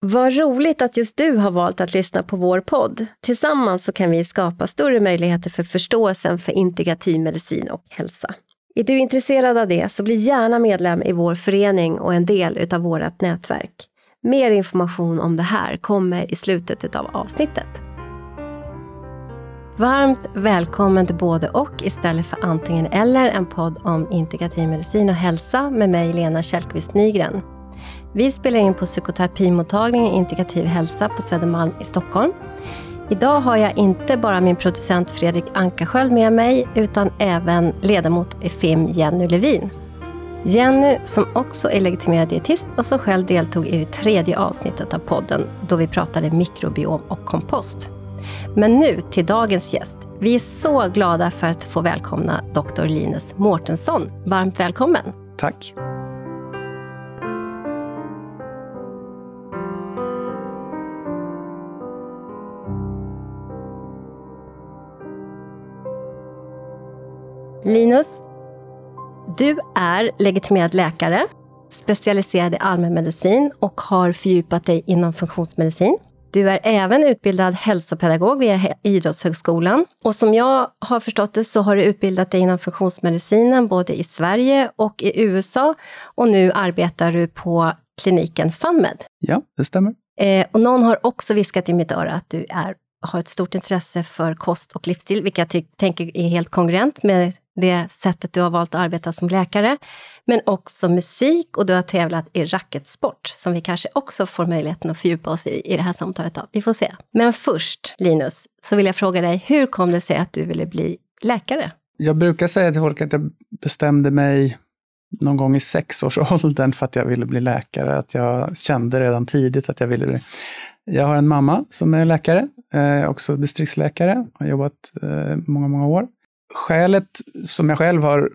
Vad roligt att just du har valt att lyssna på vår podd. Tillsammans så kan vi skapa större möjligheter för förståelsen för integrativ medicin och hälsa. Är du intresserad av det så bli gärna medlem i vår förening och en del utav vårt nätverk. Mer information om det här kommer i slutet av avsnittet. Varmt välkommen till både och istället för antingen eller en podd om integrativ medicin och hälsa med mig Lena Kjellqvist Nygren. Vi spelar in på psykoterapimottagningen Integrativ hälsa på Södermalm i Stockholm. Idag har jag inte bara min producent Fredrik Ankarsköld med mig, utan även ledamot i FIM Jenny Levin. Jenny, som också är legitimerad dietist och som själv deltog i det tredje avsnittet av podden, då vi pratade mikrobiom och kompost. Men nu till dagens gäst. Vi är så glada för att få välkomna Dr. Linus Mårtensson. Varmt välkommen! Tack! Linus, du är legitimerad läkare, specialiserad i allmänmedicin och har fördjupat dig inom funktionsmedicin. Du är även utbildad hälsopedagog vid Idrottshögskolan. Och som jag har förstått det så har du utbildat dig inom funktionsmedicinen både i Sverige och i USA. Och nu arbetar du på kliniken FunMed. Ja, det stämmer. Eh, och någon har också viskat i mitt öra att du är, har ett stort intresse för kost och livsstil, vilket jag tänker är helt kongruent med det sättet du har valt att arbeta som läkare, men också musik och du har tävlat i racketsport, som vi kanske också får möjligheten att fördjupa oss i i det här samtalet. Vi får se. Men först, Linus, så vill jag fråga dig, hur kom det sig att du ville bli läkare? Jag brukar säga till folk att jag bestämde mig någon gång i sexårsåldern för att jag ville bli läkare. Att jag kände redan tidigt att jag ville det. Jag har en mamma som är läkare, eh, också distriktsläkare, har jobbat eh, många, många år. Skälet som jag själv har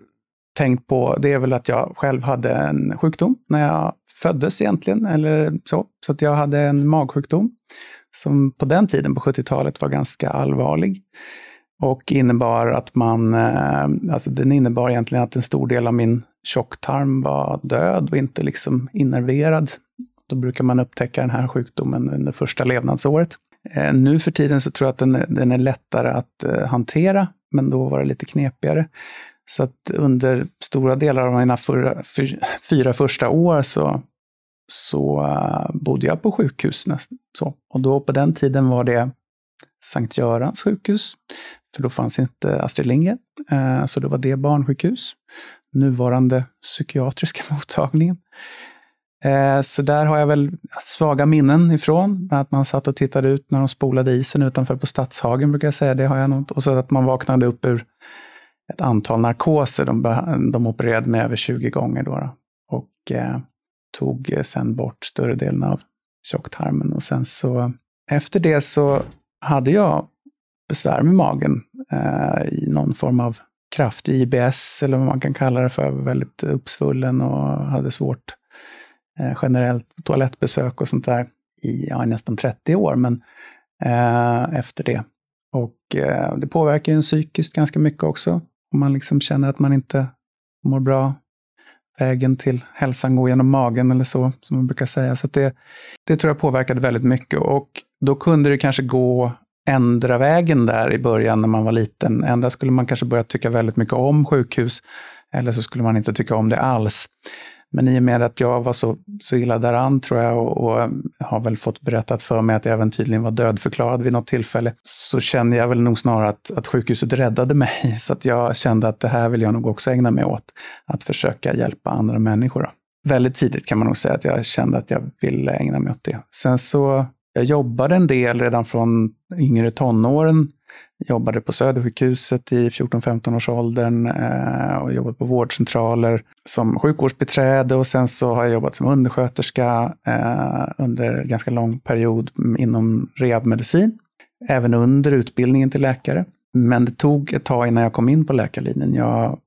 tänkt på, det är väl att jag själv hade en sjukdom när jag föddes egentligen, eller så. Så att jag hade en magsjukdom som på den tiden, på 70-talet, var ganska allvarlig. Och innebar att man, eh, alltså den innebar egentligen att en stor del av min tjocktarm var död och inte liksom innerverad. Då brukar man upptäcka den här sjukdomen under första levnadsåret. Eh, nu för tiden så tror jag att den, den är lättare att eh, hantera men då var det lite knepigare. Så att under stora delar av mina fyra, fyra första år så, så uh, bodde jag på sjukhus. Så. Och då på den tiden var det Sankt Görans sjukhus, för då fanns inte Astrid Lindgren. Uh, så då var det barnsjukhus. Nuvarande psykiatriska mottagningen. Eh, så där har jag väl svaga minnen ifrån. Att man satt och tittade ut när de spolade isen utanför på Stadshagen, brukar jag säga. Det har jag något. Och så att man vaknade upp ur ett antal narkoser. De, de opererade mig över 20 gånger då. då. Och eh, tog sen bort större delen av tjocktarmen. Och sen så efter det så hade jag besvär med magen eh, i någon form av kraftig IBS, eller vad man kan kalla det för, väldigt uppsvullen och hade svårt eh, generellt toalettbesök och sånt där i ja, nästan 30 år, men eh, efter det. Och eh, det påverkar ju en psykiskt ganska mycket också. Om man liksom känner att man inte mår bra. Vägen till hälsan går genom magen eller så, som man brukar säga. Så det, det tror jag påverkade väldigt mycket. Och då kunde det kanske gå ändra vägen där i början när man var liten. Ändra skulle man kanske börja tycka väldigt mycket om sjukhus, eller så skulle man inte tycka om det alls. Men i och med att jag var så, så illa däran tror jag och, och, har väl fått berättat för mig att jag även tydligen var dödförklarad vid något tillfälle, så kände jag väl nog snarare att, att sjukhuset räddade mig. Så att jag kände att det här vill jag nog också ägna mig åt, att försöka hjälpa andra människor. Då. Väldigt tidigt kan man nog säga att jag kände att jag ville ägna mig åt det. Sen så, jag jobbade en del redan från yngre tonåren jobbade på Södersjukhuset i 14-15 års åldern eh, och jobbat på vårdcentraler som sjukvårdsbiträde och sen så har jag jobbat som undersköterska eh, under ganska lång period inom rehabmedicin. Även under utbildningen till läkare. Men det tog ett tag innan jag kom in på läkarlinjen. Jag,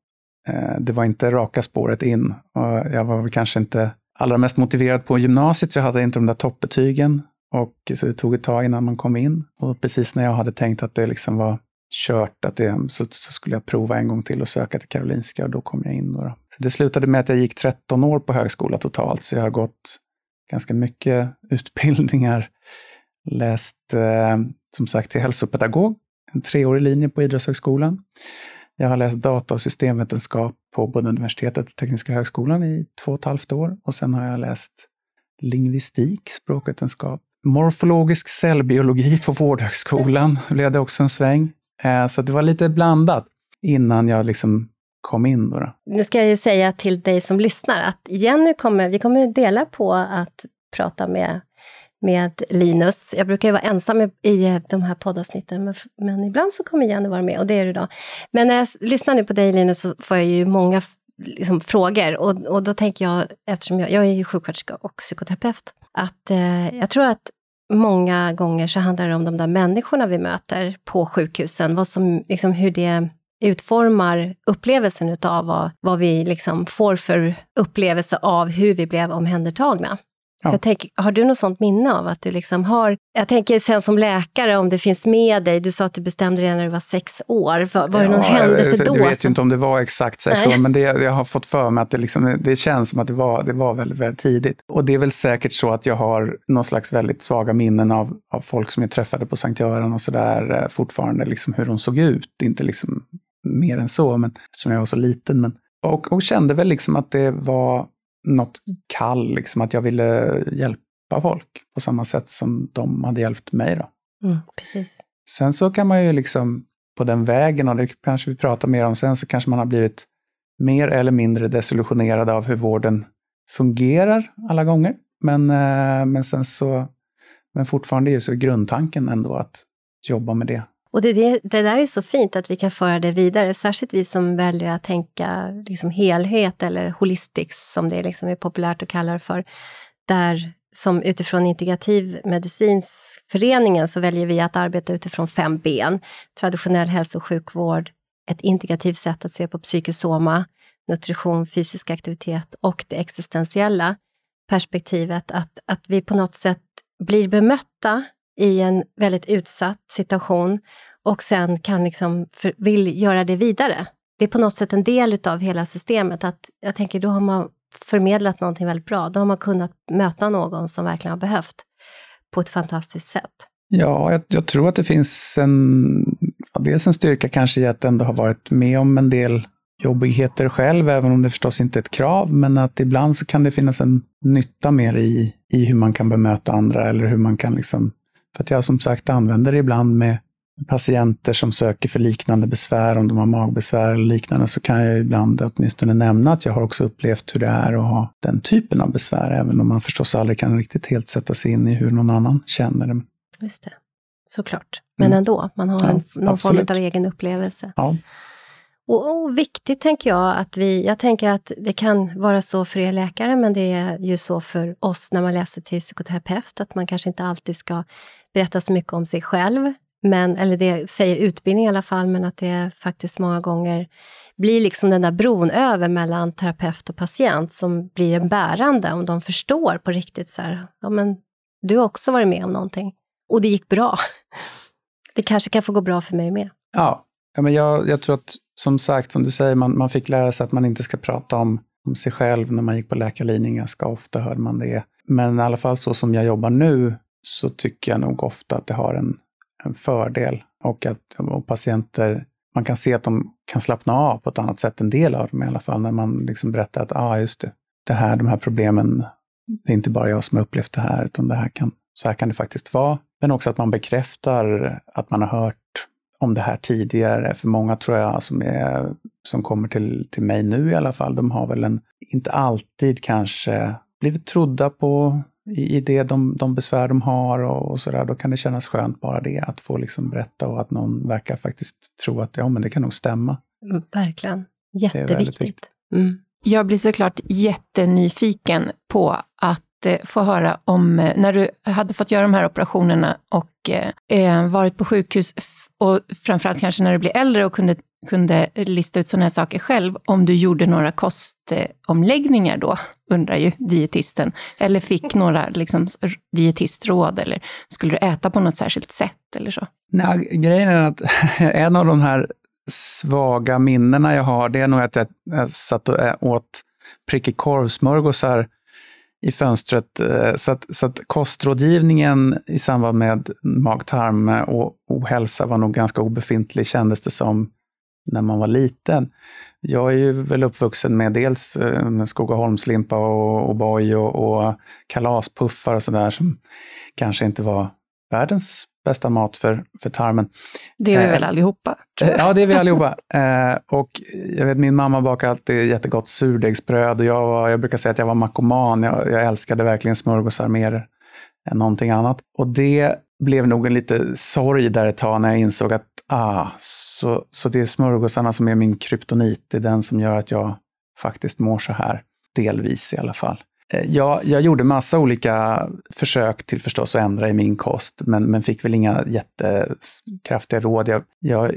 eh, det var inte raka spåret in. Och jag var väl kanske inte allra mest motiverad på gymnasiet, så jag hade inte de där toppbetygen. Och så det tog ett tag innan man kom in. Och precis när jag hade tänkt att det liksom var kört, att det, så, så skulle jag prova en gång till och söka till Karolinska och då kom jag in. Då, då. Så det slutade med att jag gick 13 år på högskola totalt, så jag har gått ganska mycket utbildningar. Läst eh, som sagt till hälsopedagog, en treårig linje på Idrottshögskolan. Jag har läst data och systemvetenskap på både universitetet och Tekniska högskolan i två och ett halvt år. Och sen har jag läst lingvistik, språkvetenskap, morfologisk cellbiologi på Vårdhögskolan. blev det också en sväng. Eh, så det var lite blandat innan jag liksom kom in. Då, då. Nu ska jag ju säga till dig som lyssnar att Jenny kommer, vi kommer dela på att prata med, med Linus. Jag brukar ju vara ensam i de här poddavsnitten, men, men ibland så kommer Jenny vara med och det är du då. Men när jag lyssnar nu på dig Linus så får jag ju många liksom, frågor och, och då tänker jag, eftersom jag, jag är ju sjuksköterska och psykoterapeut, att eh, jag tror att många gånger så handlar det om de där människorna vi möter på sjukhusen, vad som, liksom, hur det utformar upplevelsen utav vad, vad vi liksom får för upplevelse av hur vi blev omhändertagna. Ja. jag tänker, har du något sånt minne av att du liksom har... Jag tänker sen som läkare, om det finns med dig, du sa att du bestämde det när du var sex år. Var, var ja, det någon händelse då? Jag vet ju inte om det var exakt sex Nej. år, men det, jag har fått för mig att det, liksom, det känns som att det var, det var väldigt, väldigt tidigt. Och det är väl säkert så att jag har någon slags väldigt svaga minnen av, av folk som jag träffade på Sankt Göran och sådär eh, fortfarande, liksom hur de såg ut. Inte liksom mer än så, men som jag var så liten. Men, och, och kände väl liksom att det var något kall, liksom att jag ville hjälpa folk på samma sätt som de hade hjälpt mig. Då. Mm, precis. Sen så kan man ju liksom på den vägen, och det kanske vi pratar mer om sen, så kanske man har blivit mer eller mindre desillusionerad av hur vården fungerar alla gånger. Men, eh, men sen så, men fortfarande är ju så grundtanken ändå att jobba med det och det, det, det, där är så fint att vi kan föra det vidare, särskilt vi som väljer att tänka liksom helhet eller holistics, som det liksom är populärt att kalla det för. Där, som utifrån integrativ föreningen, så väljer vi att arbeta utifrån fem ben. Traditionell hälso och sjukvård, ett integrativt sätt att se på psykosoma, nutrition, fysisk aktivitet och det existentiella perspektivet, att, att vi på något sätt blir bemötta i en väldigt utsatt situation och sen kan liksom för, vill göra det vidare. Det är på något sätt en del av hela systemet. att Jag tänker, då har man förmedlat någonting väldigt bra. Då har man kunnat möta någon som verkligen har behövt på ett fantastiskt sätt. Ja, jag, jag tror att det finns en, ja, dels en styrka kanske i att ändå ha varit med om en del jobbigheter själv, även om det förstås inte är ett krav, men att ibland så kan det finnas en nytta mer i, i hur man kan bemöta andra eller hur man kan liksom för att jag som sagt använder det ibland med patienter som söker för liknande besvär, om de har magbesvär eller liknande, så kan jag ibland åtminstone nämna att jag har också upplevt hur det är att ha den typen av besvär, även om man förstås aldrig kan riktigt helt sätta sig in i hur någon annan känner det. Just det, såklart. Men mm. ändå, man har ja, en, någon absolut. form av egen upplevelse. Ja. Och, och, viktigt tänker jag att vi, jag tänker att det kan vara så för er läkare, men det är ju så för oss när man läser till psykoterapeut, att man kanske inte alltid ska berätta så mycket om sig själv, men, eller det säger utbildning i alla fall, men att det faktiskt många gånger blir liksom den där bron över mellan terapeut och patient som blir en bärande, om de förstår på riktigt så här, ja men du har också varit med om någonting och det gick bra. Det kanske kan få gå bra för mig med. Ja, ja men jag, jag tror att som sagt, som du säger, man, man fick lära sig att man inte ska prata om, om sig själv när man gick på läkarlinjen. Ganska ofta hörde man det. Men i alla fall så som jag jobbar nu så tycker jag nog ofta att det har en, en fördel. Och att och patienter, man kan se att de kan slappna av på ett annat sätt, en del av dem i alla fall, när man liksom berättar att ah, just det, det här, de här problemen, det är inte bara jag som har upplevt det här, utan det här kan, så här kan det faktiskt vara. Men också att man bekräftar att man har hört om det här tidigare. För många tror jag som, är, som kommer till, till mig nu i alla fall, de har väl en, inte alltid kanske blivit trodda på i, i det, de, de besvär de har och, och sådär. Då kan det kännas skönt bara det, att få liksom berätta och att någon verkar faktiskt tro att ja, men det kan nog stämma. Mm, verkligen. Jätteviktigt. Mm. Jag blir såklart jättenyfiken på att eh, få höra om eh, när du hade fått göra de här operationerna och eh, eh varit på sjukhus och framförallt kanske när du blir äldre och kunde, kunde lista ut sådana här saker själv, om du gjorde några kostomläggningar då, undrar ju dietisten, eller fick några liksom, dietistråd, eller skulle du äta på något särskilt sätt eller så? Nej, grejen är att en av de här svaga minnena jag har, det är nog att jag, jag satt och åt prickig korvsmörgåsar i fönstret. Eh, så att, så att kostrådgivningen i samband med mag-tarm och ohälsa var nog ganska obefintlig, kändes det som, när man var liten. Jag är ju väl uppvuxen med dels eh, Skogaholmslimpa och O'boy och, och kalaspuffar och sådär som kanske inte var världens bästa mat för, för tarmen. Det är vi eh, väl allihopa? Ja, det är vi allihopa. Eh, och jag vet, min mamma bakade alltid jättegott surdegsbröd och jag, var, jag brukar säga att jag var makoman. Jag, jag älskade verkligen smörgåsar mer än någonting annat. Och det blev nog en lite sorg där ett tag när jag insåg att ah, så, så det är smörgåsarna som är min kryptonit. Det är den som gör att jag faktiskt mår så här. Delvis i alla fall. Eh, jag, jag gjorde massa olika försök till förstås att ändra i min kost, men, men fick väl inga jättekraftiga råd. Jag, jag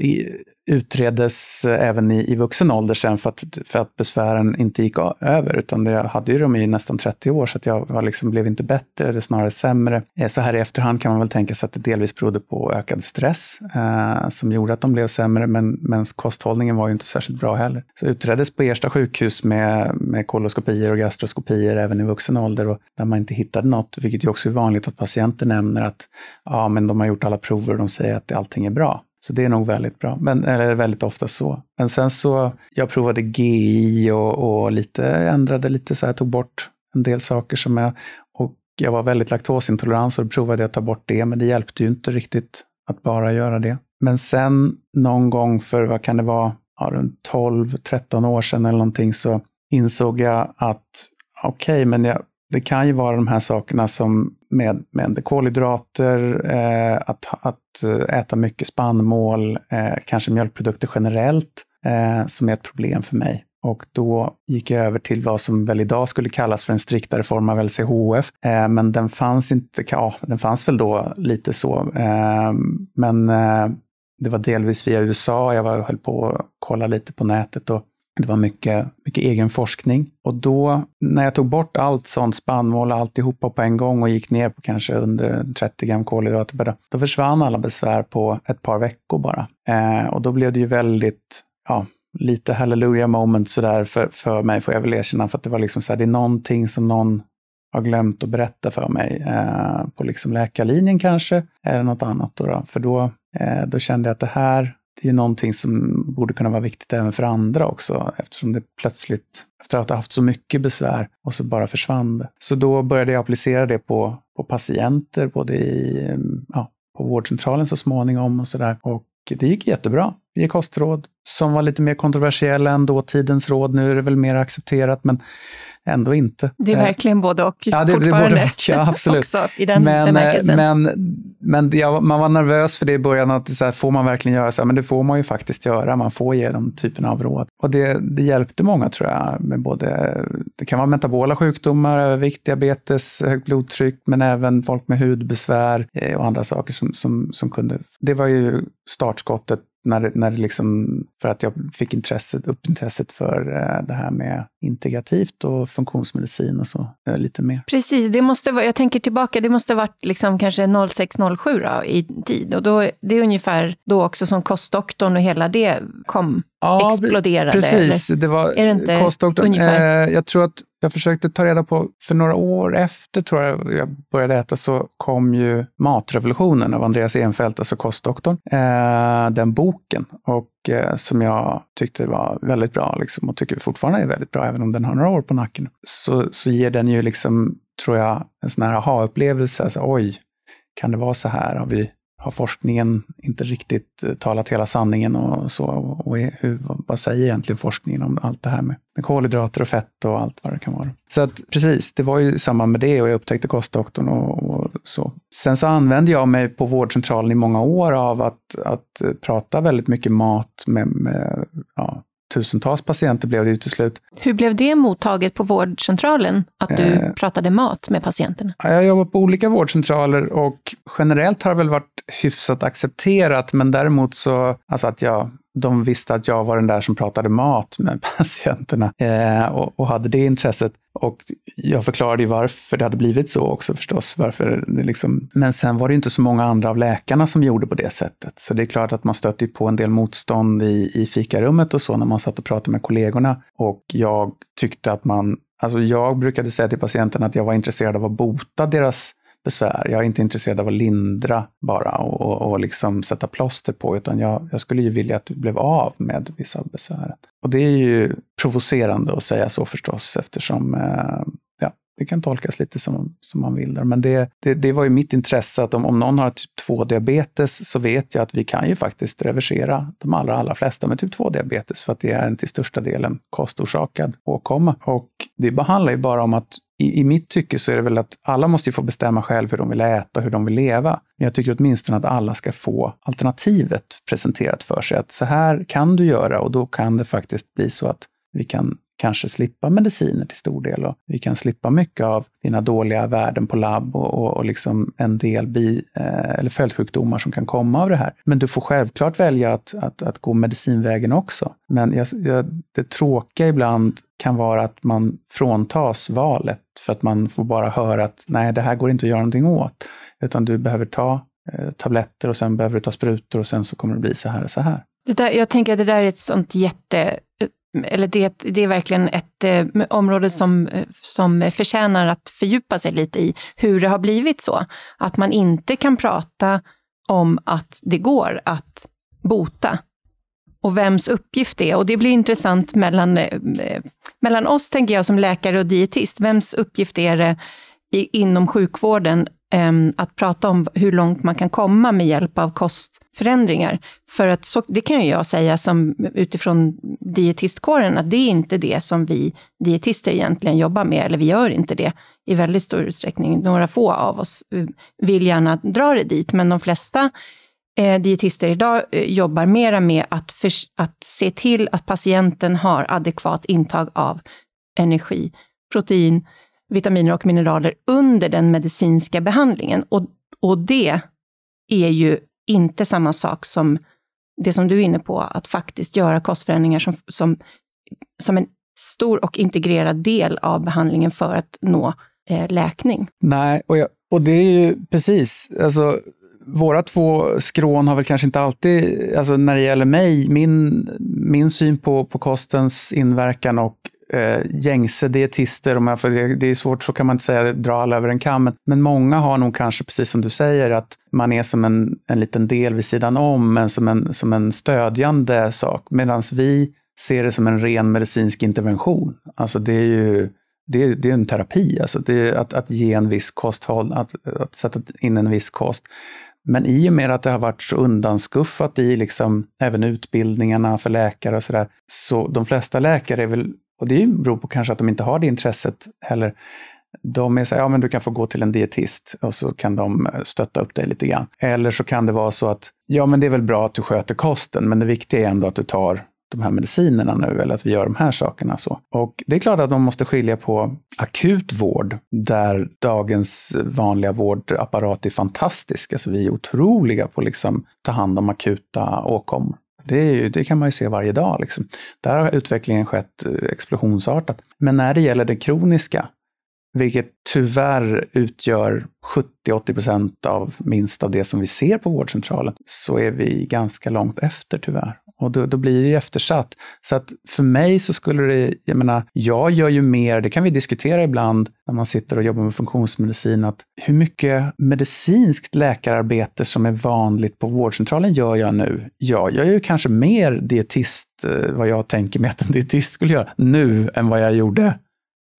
utreddes eh, även i, i vuxen ålder sen för att, för att besvären inte gick över, utan jag hade ju dem i nästan 30 år, så att jag var liksom, blev inte bättre, eller snarare sämre. Eh, så här i efterhand kan man väl tänka sig att det delvis berodde på ökad stress eh, som gjorde att de blev sämre, men, men kosthållningen var ju inte särskilt bra heller. Så utreddes på Ersta sjukhus med, med koloskopier och gastroskopier även i vuxen ålder, och där man inte hittade något, vilket ju också är vanligt att patienter nämner att ja, men de har gjort alla prover och de säger att allting är bra. Så det är nog väldigt bra, men, eller väldigt ofta så. Men sen så, jag provade GI och, och lite, ändrade lite så här, tog bort en del saker som jag, och jag var väldigt laktosintolerant så då provade jag att ta bort det, men det hjälpte ju inte riktigt att bara göra det. Men sen någon gång för, vad kan det vara, ja, runt 12-13 år sedan eller någonting så insåg jag att okej, okay, men jag, det kan ju vara de här sakerna som med, med kolhydrater, eh, att, att eh, äta mycket spannmål, eh, kanske mjölkprodukter generellt, eh, som är ett problem för mig. Och då gick jag över till vad som väl idag skulle kallas för en striktare form av LCHF. Eh, men den fanns inte, ja, den fanns väl då lite så. Eh, men eh, det var delvis via USA. Jag var, höll på att kolla lite på nätet och det var mycket, mycket egen forskning. Och då, när jag tog bort allt sånt spannmål, och alltihopa på en gång och gick ner på kanske under 30 gram kolhydrater då försvann alla besvär på ett par veckor bara. Eh, och då blev det ju väldigt, ja, lite hallelujah moment sådär för, för mig, får jag väl erkänna, för att det var liksom så här, det är någonting som någon har glömt att berätta för mig eh, på liksom läkarlinjen kanske, eller något annat. Då, då. För då, eh, då kände jag att det här, det är någonting som borde kunna vara viktigt även för andra också, eftersom det plötsligt, efter att ha haft så mycket besvär, och så bara försvann det. Så då började jag applicera det på, på patienter, både i, ja, på vårdcentralen så småningom och sådär. Och det gick jättebra. Ger kostråd som var lite mer kontroversiella än dåtidens råd. Nu är det väl mer accepterat, men ändå inte. Det är eh, verkligen både och ja, det, fortfarande. Det både och, ja, absolut. också, i den men, eh, bemärkelsen. Men, men ja, man var nervös för det i början, att så här, får man verkligen göra så här? Men det får man ju faktiskt göra, man får ge de typerna av råd. Och det, det hjälpte många tror jag, med både, det kan vara metabola sjukdomar, övervikt, diabetes, högt blodtryck, men även folk med hudbesvär eh, och andra saker som, som, som kunde, det var ju startskottet när, när det liksom, för att jag fick intresset, upp intresset för eh, det här med integrativt och funktionsmedicin och så. Eh, lite mer. Precis, det måste vara, jag tänker tillbaka, det måste ha varit liksom kanske 06-07 i tid. Och då, det är ungefär då också som kostdoktorn och hela det kom, ja, exploderade. Precis, eller? det var är det inte kostdoktorn. ungefär? Eh, jag tror att jag försökte ta reda på, för några år efter tror jag jag började äta, så kom ju Matrevolutionen av Andreas Enfeldt, alltså kostdoktorn. Eh, den boken, och eh, som jag tyckte var väldigt bra, liksom, och tycker fortfarande är väldigt bra, även om den har några år på nacken. Så, så ger den ju, liksom, tror jag, en sån här aha-upplevelse. Alltså, Oj, kan det vara så här? Har vi har forskningen inte riktigt eh, talat hela sanningen och så? Och hur, vad säger egentligen forskningen om allt det här med, med kolhydrater och fett och allt vad det kan vara? Så att precis, det var ju i samband med det och jag upptäckte kostdoktorn och, och så. Sen så använde jag mig på vårdcentralen i många år av att, att eh, prata väldigt mycket mat med, med ja, tusentals patienter blev det ju till slut. Hur blev det mottaget på vårdcentralen, att du eh, pratade mat med patienterna? Jag har jobbat på olika vårdcentraler och generellt har det väl varit hyfsat accepterat, men däremot så, alltså att jag de visste att jag var den där som pratade mat med patienterna eh, och, och, hade det intresset. Och jag förklarade ju varför det hade blivit så också förstås. Varför det liksom... Men sen var det inte så många andra av läkarna som gjorde på det sättet. Så det är klart att man stötte på en del motstånd i, i fikarummet och så när man satt och pratade med kollegorna. Och jag tyckte att man Alltså jag brukade säga till patienterna att jag var intresserad av att bota deras besvär. Jag är inte intresserad av att lindra bara och, och, och liksom sätta plåster på, utan jag, jag, skulle ju vilja att du blev av med vissa besvär. Och det är ju provocerande att säga så förstås, eftersom eh, det kan tolkas lite som, som man vill. Där. Men det, det, det var ju mitt intresse att om, om någon har typ 2-diabetes så vet jag att vi kan ju faktiskt reversera de allra, allra flesta med typ 2-diabetes för att det är en till största delen kostorsakad åkomma. Och det handlar ju bara om att i, i mitt tycke så är det väl att alla måste få bestämma själv hur de vill äta, hur de vill leva. Men jag tycker åtminstone att alla ska få alternativet presenterat för sig. Att så här kan du göra och då kan det faktiskt bli så att vi kan kanske slippa mediciner till stor del. Och vi kan slippa mycket av dina dåliga värden på labb och, och, och liksom en del bi, eh, eller följdsjukdomar som kan komma av det här. Men du får självklart välja att, att, att gå medicinvägen också. Men jag, jag, det tråkiga ibland kan vara att man fråntas valet för att man får bara höra att nej, det här går inte att göra någonting åt. Utan du behöver ta eh, tabletter och sen behöver du ta sprutor och sen så kommer det bli så här och så här. Det där, jag tänker att det där är ett sånt jätte eller det, det är verkligen ett eh, område som, eh, som förtjänar att fördjupa sig lite i hur det har blivit så. Att man inte kan prata om att det går att bota och vems uppgift det är. Och det blir intressant mellan, eh, mellan oss, tänker jag, som läkare och dietist. Vems uppgift är det i, inom sjukvården Ehm, att prata om hur långt man kan komma med hjälp av kostförändringar. För att så, det kan ju jag säga som utifrån dietistkåren, att det är inte det som vi dietister egentligen jobbar med, eller vi gör inte det i väldigt stor utsträckning. Några få av oss eh, vill gärna dra det dit, men de flesta eh, dietister idag eh, jobbar mera med att, för, att se till att patienten har adekvat intag av energi, protein, vitaminer och mineraler under den medicinska behandlingen. Och, och det är ju inte samma sak som det som du är inne på, att faktiskt göra kostförändringar som, som, som en stor och integrerad del av behandlingen för att nå eh, läkning. Nej, och, jag, och det är ju precis, alltså våra två skrån har väl kanske inte alltid, alltså när det gäller mig, min, min syn på, på kostens inverkan och eh, gängse dietister, om jag får, det är svårt, så kan man inte säga dra alla över en kam, men många har nog kanske, precis som du säger, att man är som en, en liten del vid sidan om, men som en, som en stödjande sak, medan vi ser det som en ren medicinsk intervention. Alltså det är ju det är, det är en terapi, alltså det är att, att ge en viss kosthåll, att, att sätta in en viss kost. Men i och med att det har varit så undanskuffat i liksom även utbildningarna för läkare och sådär, så de flesta läkare är väl och det beror på kanske att de inte har det intresset heller. De är så här, ja men du kan få gå till en dietist och så kan de eh, stötta upp dig lite grann. Eller så kan det vara så att, ja men det är väl bra att du sköter kosten, men det viktiga är ändå att du tar de här medicinerna nu eller att vi gör de här sakerna. Så. Och det är klart att man måste skilja på akut vård, där dagens vanliga vårdapparat är fantastisk. Alltså vi är otroliga på att liksom ta hand om akuta åkommor. Det, ju, det, kan man ju se varje dag. Liksom. Där har utvecklingen skett eh, explosionsartat. Men när det gäller det kroniska, vilket tyvärr utgör 70-80 procent av minst av det som vi ser på vårdcentralen, så är vi ganska långt efter tyvärr. Och då, då, blir det ju eftersatt. Så att för mig så skulle det, jag menar, jag gör ju mer, det kan vi diskutera ibland när man sitter och jobbar med funktionsmedicin, att hur mycket medicinskt läkararbete som är vanligt på vårdcentralen gör jag nu? Ja, Jag gör ju kanske mer dietist, eh, vad jag tänker mig att en dietist skulle göra, nu än vad jag gjorde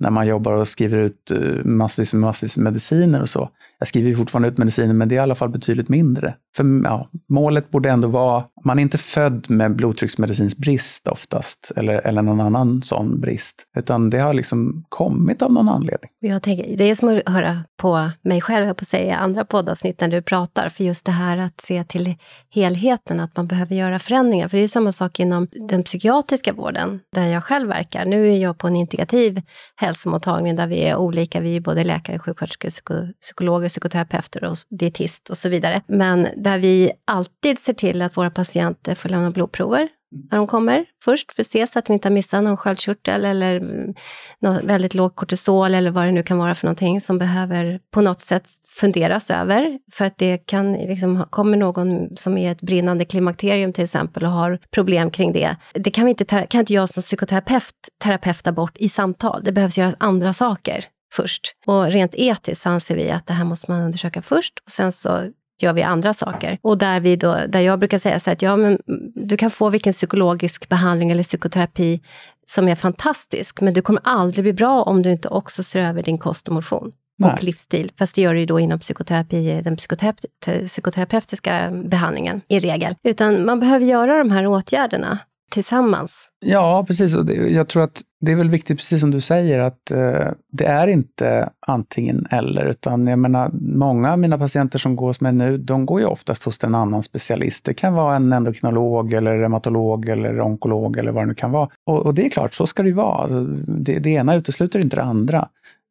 när man jobbar och skriver ut eh, massvis med massvis med mediciner och så. Jag skriver ju fortfarande ut mediciner, men det är i alla fall betydligt mindre. För ja, målet borde ändå vara, man är inte född med blodtrycksmedicinsk brist oftast, eller, eller någon annan sån brist, utan det har liksom kommit av någon anledning. Jag tänker, det är som att höra på mig själv, jag på att säga, andra poddavsnitt när du pratar, för just det här att se till helheten, att man behöver göra förändringar. För det är samma sak inom den psykiatriska vården, där jag själv verkar. Nu är jag på en integrativ hälsomottagning där vi är olika, vi är både läkare, sjuksköterskor, psykologer, psykoterapeuter och dietist och så vidare. Men där vi alltid ser till att våra patienter får lämna blodprover när de kommer först för att se så att vi inte har missat någon sköldkörtel eller mm, något väldigt lågt kortisol eller vad det nu kan vara för någonting som behöver på något sätt funderas över. För att det kan, liksom, kommer någon som är ett brinnande klimakterium till exempel och har problem kring det. Det kan, vi inte, kan inte jag som psykoterapeut terapeuta bort i samtal. Det behövs göras andra saker först. Och rent etiskt anser vi att det här måste man undersöka först och sen så gör vi andra saker. Och där, vi då, där jag brukar säga så att ja, men du kan få vilken psykologisk behandling eller psykoterapi som är fantastisk, men du kommer aldrig bli bra om du inte också ser över din kost och motion. Nej. och livsstil. Fast det gör du ju då inom psykoterapi, den psykoterape psykoterapeutiska behandlingen i regel. Utan man behöver göra de här åtgärderna tillsammans. Ja, precis. Och det, jag tror att det är väl viktigt, precis som du säger, att eh, det är inte antingen eller, utan jag menar, många av mina patienter som går hos mig nu, de går ju oftast hos en annan specialist. Det kan vara en endokrinolog eller reumatolog eller onkolog eller vad det nu kan vara. Och, och det är klart, så ska det ju vara. Alltså, det, det ena utesluter inte det andra.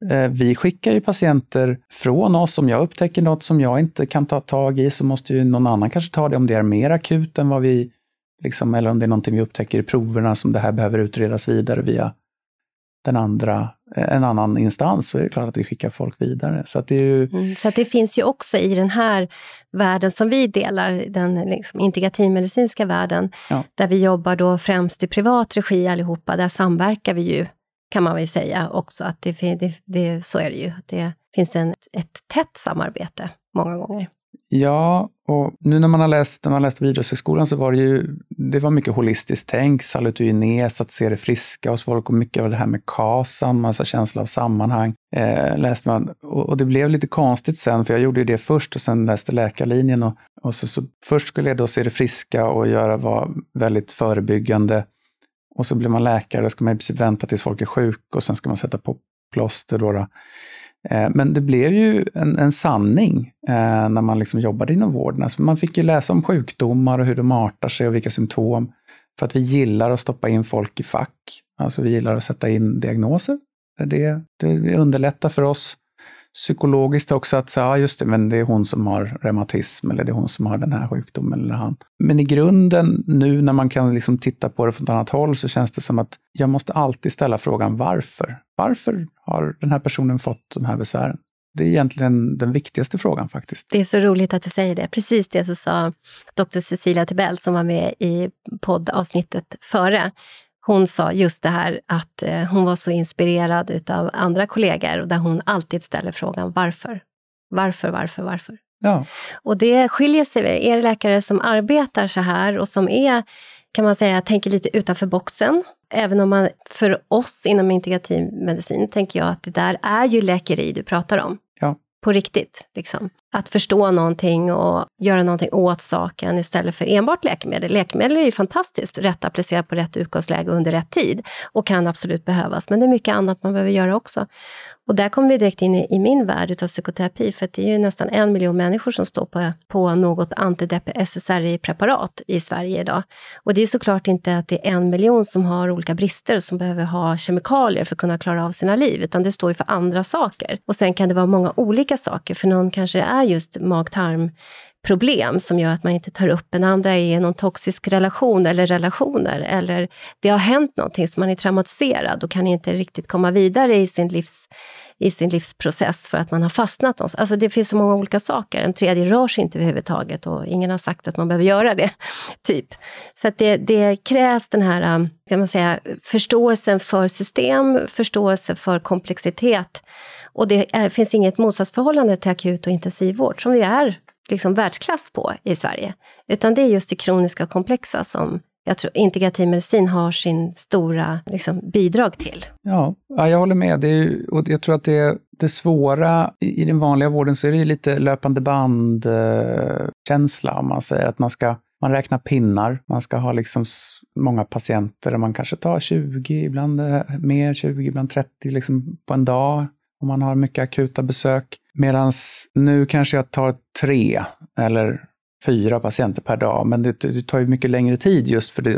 Eh, vi skickar ju patienter från oss. Om jag upptäcker något som jag inte kan ta tag i så måste ju någon annan kanske ta det om det är mer akut än vad vi Liksom, eller om det är någonting vi upptäcker i proverna som det här behöver utredas vidare via den andra, eh, en annan instans, så är det klart att vi skickar folk vidare. Så, att det, ju... mm, så det finns ju också i den här världen som vi delar, den liksom integrativmedicinska världen, ja. där vi jobbar då främst i privat regi allihopa, där samverkar vi ju, kan man väl säga också, att det, det, det så är det ju. Det finns en, ett tätt samarbete många gånger. Ja, och nu när man har läst, när man läst Idrottshögskolan så var det ju, det var mycket holistiskt tänk, salutogenes, att se det friska hos folk och mycket av det här med KASAM, alltså känsla av sammanhang. Eh, läste man, och, och, det blev lite konstigt sen, för jag gjorde ju det först och sen läste läkarlinjen. Och, och så, så, först skulle jag då se det friska och göra, vara väldigt förebyggande. Och så blir man läkare, då ska man i princip vänta tills folk är sjuka och sen ska man sätta på plåster. Då, då. Eh, men det blev ju en, en sanning eh, när man liksom jobbade inom vården. Alltså man fick ju läsa om sjukdomar och hur de artar sig och vilka symptom. För att vi gillar att stoppa in folk i fack. Alltså vi gillar att sätta in diagnoser. Det, det underlättar för oss psykologiskt också att säga, ja just det, men det är hon som har reumatism eller det är hon som har den här sjukdomen eller han. Men i grunden nu när man kan liksom titta på det från ett annat håll så känns det som att jag måste alltid ställa frågan varför? Varför har den här personen fått de här besvären? Det är egentligen den viktigaste frågan faktiskt. Det är så roligt att du säger det. Precis det så sa doktor Cecilia Tibell som var med i poddavsnittet före hon sa just det här att eh, hon var så inspirerad av andra kollegor och där hon alltid ställer frågan varför? Varför, varför, varför? Ja. Och det skiljer sig. Er läkare som arbetar så här och som är, kan man säga, tänker lite utanför boxen. Även om man för oss inom integrativ medicin tänker jag att det där är ju läkeri du pratar om. Ja. På riktigt. Liksom att förstå någonting och göra någonting åt saken istället för enbart läkemedel. Läkemedel är ju fantastiskt, rätt applicerat på rätt utgångsläge under rätt tid och kan absolut behövas, men det är mycket annat man behöver göra också. Och där kommer vi direkt in i, i min värld utav psykoterapi, för det är ju nästan en miljon människor som står på, på något antidepp-SSRI-preparat i Sverige idag. Och det är såklart inte att det är en miljon som har olika brister som behöver ha kemikalier för att kunna klara av sina liv, utan det står ju för andra saker. Och sen kan det vara många olika saker, för någon kanske är just mag-tarm problem som gör att man inte tar upp en andra är någon toxisk relation eller relationer eller det har hänt någonting som man är traumatiserad och kan inte riktigt komma vidare i sin, livs, i sin livsprocess för att man har fastnat någonstans. Alltså det finns så många olika saker. En tredje rör sig inte överhuvudtaget och ingen har sagt att man behöver göra det. typ. Så att det, det krävs den här um, kan man säga, förståelsen för system, förståelse för komplexitet och det är, finns inget motsatsförhållande till akut och intensivvård som vi är liksom världsklass på i Sverige. Utan det är just det kroniska och komplexa som jag tror integrativ medicin har sin stora liksom, bidrag till. Ja, jag håller med. Det är, och jag tror att det, det svåra i, i den vanliga vården så är det lite löpande band-känsla, eh, om man säger att man ska man räknar pinnar, man ska ha liksom många patienter, man kanske tar 20, ibland eh, mer, 20, ibland 30 liksom på en dag om man har mycket akuta besök. Medan nu kanske jag tar tre eller fyra patienter per dag, men det, det tar ju mycket längre tid just för det,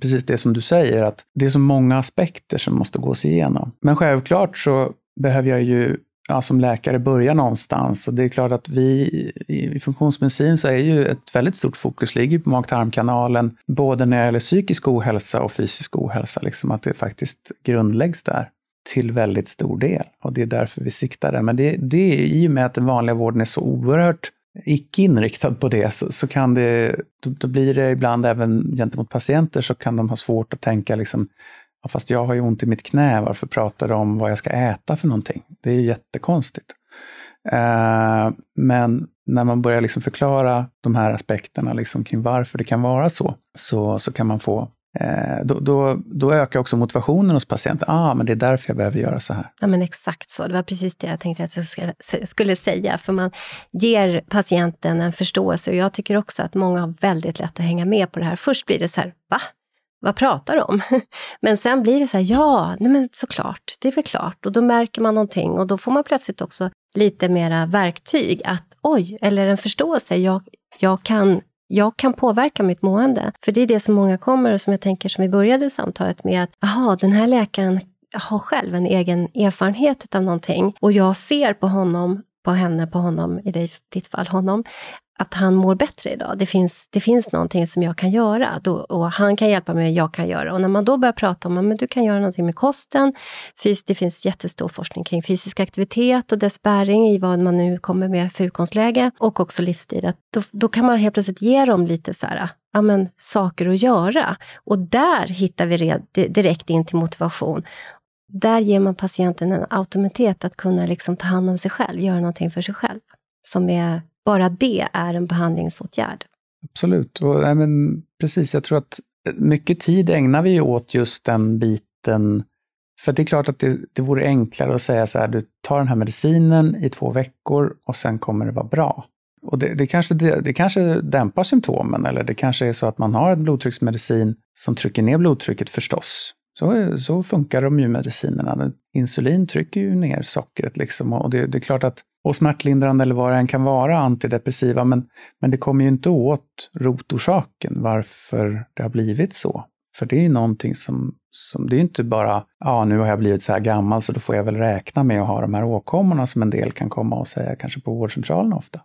precis det som du säger, att det är så många aspekter som måste gås igenom. Men självklart så behöver jag ju ja, som läkare börja någonstans. Och det är klart att vi i funktionsmedicin så är ju ett väldigt stort fokus ligger på mag-tarmkanalen, både när det gäller psykisk ohälsa och fysisk ohälsa, liksom att det faktiskt grundläggs där till väldigt stor del. Och det är därför vi siktar där. Men det, det är i och med att den vanliga vården är så oerhört icke inriktad på det så, så kan det, då, då, blir det ibland även gentemot patienter så kan de ha svårt att tänka liksom, ja, fast jag har ju ont i mitt knä, varför pratar de om vad jag ska äta för någonting? Det är ju jättekonstigt. Eh, men när man börjar liksom förklara de här aspekterna liksom kring varför det kan vara så, så, så kan man få Eh, då, då, då, ökar också motivationen hos patienten. Ah, men det är därför jag behöver göra så här. Ja, men exakt så. Det var precis det jag tänkte att jag skulle säga. För man ger patienten en förståelse och jag tycker också att många har väldigt lätt att hänga med på det här. Först blir det så här, va? Vad pratar du om? Men sen blir det så här, ja, nej men såklart, det är väl klart. Och då märker man någonting och då får man plötsligt också lite mera verktyg att oj, eller en förståelse. Jag, jag kan jag kan påverka mitt mående. För det är det som många kommer och som jag tänker som vi började samtalet med att, jaha, den här läkaren har själv en egen erfarenhet av någonting och jag ser på honom, på henne, på honom, i ditt fall honom, att han mår bättre idag. Det finns, det finns någonting som jag kan göra då, och han kan hjälpa mig jag kan göra. Och när man då börjar prata om att du kan göra någonting med kosten, fys, det finns jättestor forskning kring fysisk aktivitet och dess bäring i vad man nu kommer med för utgångsläge och också livsstil. Att då, då kan man helt plötsligt ge dem lite så här, ja, men, saker att göra. Och där hittar vi red, direkt in till motivation. Där ger man patienten en automatitet att kunna liksom ta hand om sig själv, göra någonting för sig själv. Som är bara det är en behandlingsåtgärd. Absolut, och äh, men, precis, jag tror att mycket tid ägnar vi åt just den biten. För det är klart att det, det vore enklare att säga så här, du tar den här medicinen i två veckor och sen kommer det vara bra. Och det, det, kanske, det, det kanske dämpar symptomen eller det kanske är så att man har en blodtrycksmedicin som trycker ner blodtrycket förstås. Så, så funkar de ju medicinerna. Insulin trycker ju ner sockret liksom och det, det är klart att och smärtlindrande eller vad det än kan vara, antidepressiva, men, men det kommer ju inte åt rotorsaken varför det har blivit så. För det är ju någonting som, som det är inte bara, ja nu har jag blivit så här gammal så då får jag väl räkna med att ha de här åkommorna som en del kan komma och säga, kanske på vårdcentralen ofta.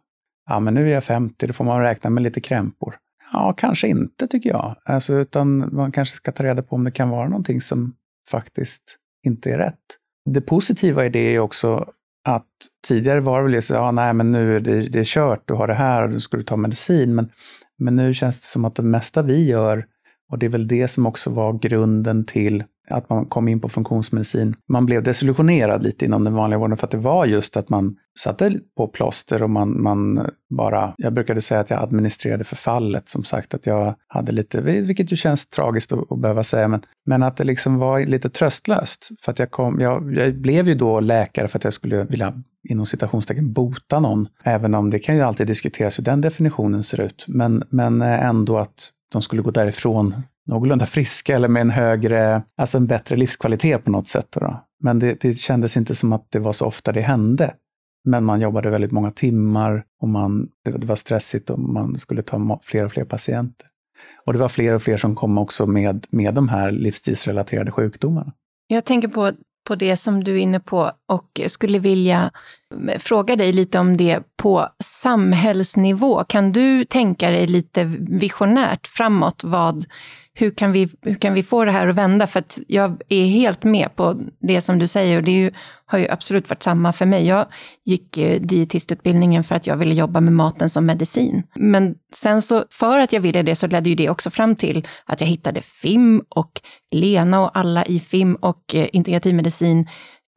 Ja men nu är jag 50, då får man räkna med lite krämpor. Ja, kanske inte tycker jag. Alltså, utan man kanske ska ta reda på om det kan vara någonting som faktiskt inte är rätt. Det positiva i det är också att tidigare var det väl så, ja nej men nu är det, det är kört, du har det här och du ska ta medicin. Men, men nu känns det som att det mesta vi gör, och det är väl det som också var grunden till att man kom in på funktionsmedicin. Man blev desillusionerad lite inom den vanliga vården för att det var just att man satte på plåster och man, man bara, jag brukade säga att jag administrerade förfallet, som sagt att jag hade lite, vilket ju känns tragiskt att, att behöva säga, men, men att det liksom var lite tröstlöst. För att jag kom, jag, jag blev ju då läkare för att jag skulle vilja inom citationstecken bota någon. Även om det kan ju alltid diskuteras hur den definitionen ser ut. Men, men ändå att de skulle gå därifrån någorlunda friska eller med en högre, alltså en bättre livskvalitet på något sätt. Då. Men det, det kändes inte som att det var så ofta det hände. Men man jobbade väldigt många timmar och man, det var stressigt och man skulle ta fler och fler patienter. Och det var fler och fler som kom också med, med de här livsstilsrelaterade sjukdomarna. Jag tänker på, på det som du är inne på och skulle vilja eh, fråga dig lite om det på samhällsnivå. Kan du tänka dig lite visionärt framåt vad hur kan, vi, hur kan vi få det här att vända? För att jag är helt med på det som du säger och det ju, har ju absolut varit samma för mig. Jag gick eh, dietistutbildningen för att jag ville jobba med maten som medicin. Men sen så, för att jag ville det så ledde ju det också fram till att jag hittade FIM och Lena och alla i FIM och eh, integrativ medicin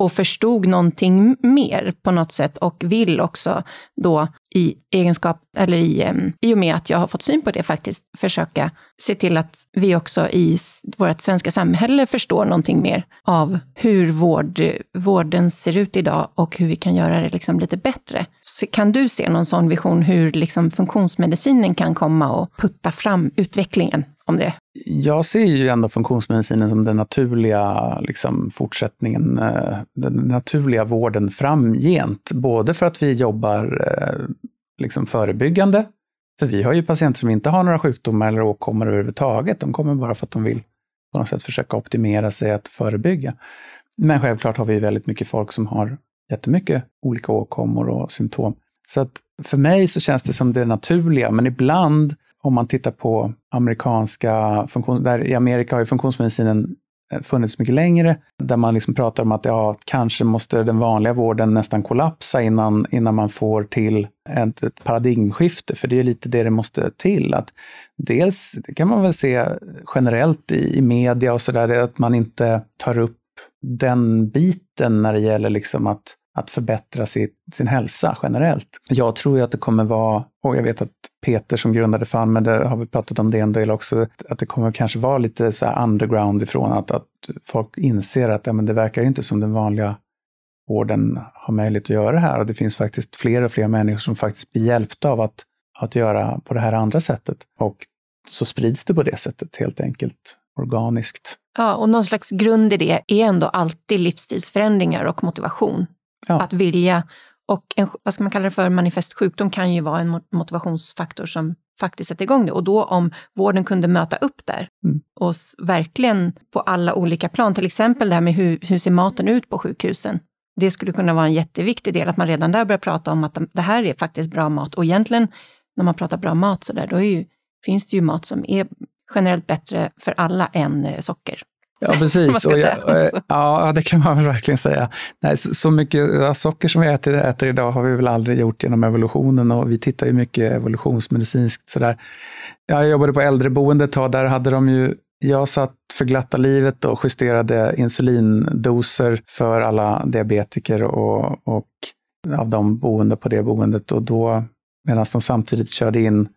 och förstod någonting mer på något sätt och vill också då i egenskap, eller i, i och med att jag har fått syn på det faktiskt, försöka se till att vi också i vårt svenska samhälle förstår någonting mer av hur vård, vården ser ut idag och hur vi kan göra det liksom lite bättre. Så kan du se någon sån vision hur liksom funktionsmedicinen kan komma och putta fram utvecklingen om det? Jag ser ju ändå funktionsmedicinen som den naturliga liksom, fortsättningen, eh, den naturliga vården framgent. Både för att vi jobbar eh, liksom förebyggande, för vi har ju patienter som inte har några sjukdomar eller åkommor överhuvudtaget. De kommer bara för att de vill på något sätt försöka optimera sig att förebygga. Men självklart har vi väldigt mycket folk som har jättemycket olika åkommor och symptom. Så att för mig så känns det som det naturliga, men ibland om man tittar på amerikanska funktions... Där I Amerika har ju funktionsmedicinen Eh, funnits mycket längre, där man liksom pratar om att ja, kanske måste den vanliga vården nästan kollapsa innan, innan man får till ett, ett paradigmskifte, för det är lite det det måste till. Att dels, det kan man väl se generellt i, i media och sådär, att man inte tar upp den biten när det gäller liksom att att förbättra sitt, sin hälsa generellt. Jag tror ju att det kommer vara, och jag vet att Peter som grundade FAN, men det har vi pratat om det en del också, att det kommer kanske vara lite så underground ifrån, att, att folk inser att ja, men det verkar inte som den vanliga vården har möjlighet att göra det här och det finns faktiskt fler och fler människor som faktiskt blir hjälpta av att, att göra på det här andra sättet. Och så sprids det på det sättet helt enkelt, organiskt. Ja, och någon slags grund i det är ändå alltid livsstilsförändringar och motivation. Ja. Att vilja. Och en, vad ska man kalla det för, manifest sjukdom kan ju vara en motivationsfaktor som faktiskt sätter igång det. Och då om vården kunde möta upp där mm. och verkligen på alla olika plan, till exempel det här med hur, hur ser maten ut på sjukhusen? Det skulle kunna vara en jätteviktig del, att man redan där börjar prata om att det här är faktiskt bra mat. Och egentligen, när man pratar bra mat så där, då ju, finns det ju mat som är generellt bättre för alla än eh, socker. Ja, precis. Och jag, ja, det kan man väl verkligen säga. Nej, så, så mycket socker som vi äter, äter idag har vi väl aldrig gjort genom evolutionen och vi tittar ju mycket evolutionsmedicinskt sådär. Jag jobbade på äldreboende ett tag, där hade de ju jag satt för glatta livet och justerade insulindoser för alla diabetiker och, och av de boende på det boendet och då medan de samtidigt körde in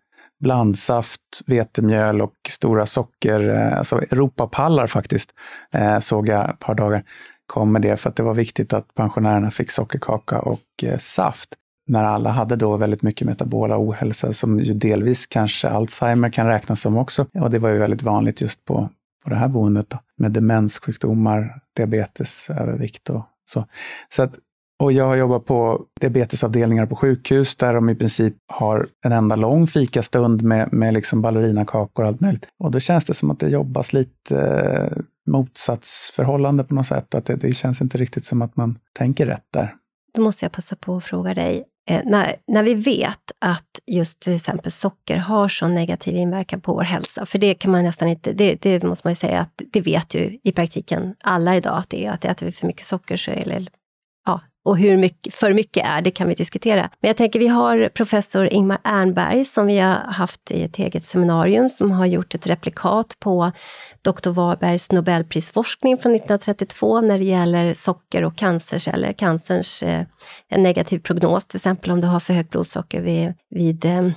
blandsaft, vetemjöl och stora socker, eh, alltså Europapallar faktiskt, eh, såg jag ett par dagar kom med det för att det var viktigt att pensionärerna fick sockerkaka och eh, saft. När alla hade då väldigt mycket metabola ohälsa som ju delvis kanske Alzheimer kan räknas som också. Och det var ju väldigt vanligt just på, på det här boendet då, med demenssjukdomar, diabetes, övervikt och så. Så att och jag har jobbat på diabetesavdelningar på sjukhus där de i princip har en enda lång fikastund med, med liksom ballerinakakor och allt möjligt. Och då känns det som att det jobbas lite eh, motsatsförhållande på något sätt. Att det, det känns inte riktigt som att man tänker rätt där. Då måste jag passa på att fråga dig, eh, när, när vi vet att just till exempel socker har så negativ inverkan på vår hälsa, för det kan man nästan inte, det, det måste man ju säga att det vet ju i praktiken alla idag att det är, att äter vi för mycket socker så är det och hur mycket, för mycket är, det kan vi diskutera. Men jag tänker, vi har professor Ingmar Ernberg som vi har haft i ett eget seminarium som har gjort ett replikat på Dr. Warbergs Nobelprisforskning från 1932 när det gäller socker och cancerceller, cancerns eh, en negativ prognos, till exempel om du har för högt blodsocker vid, vid eh,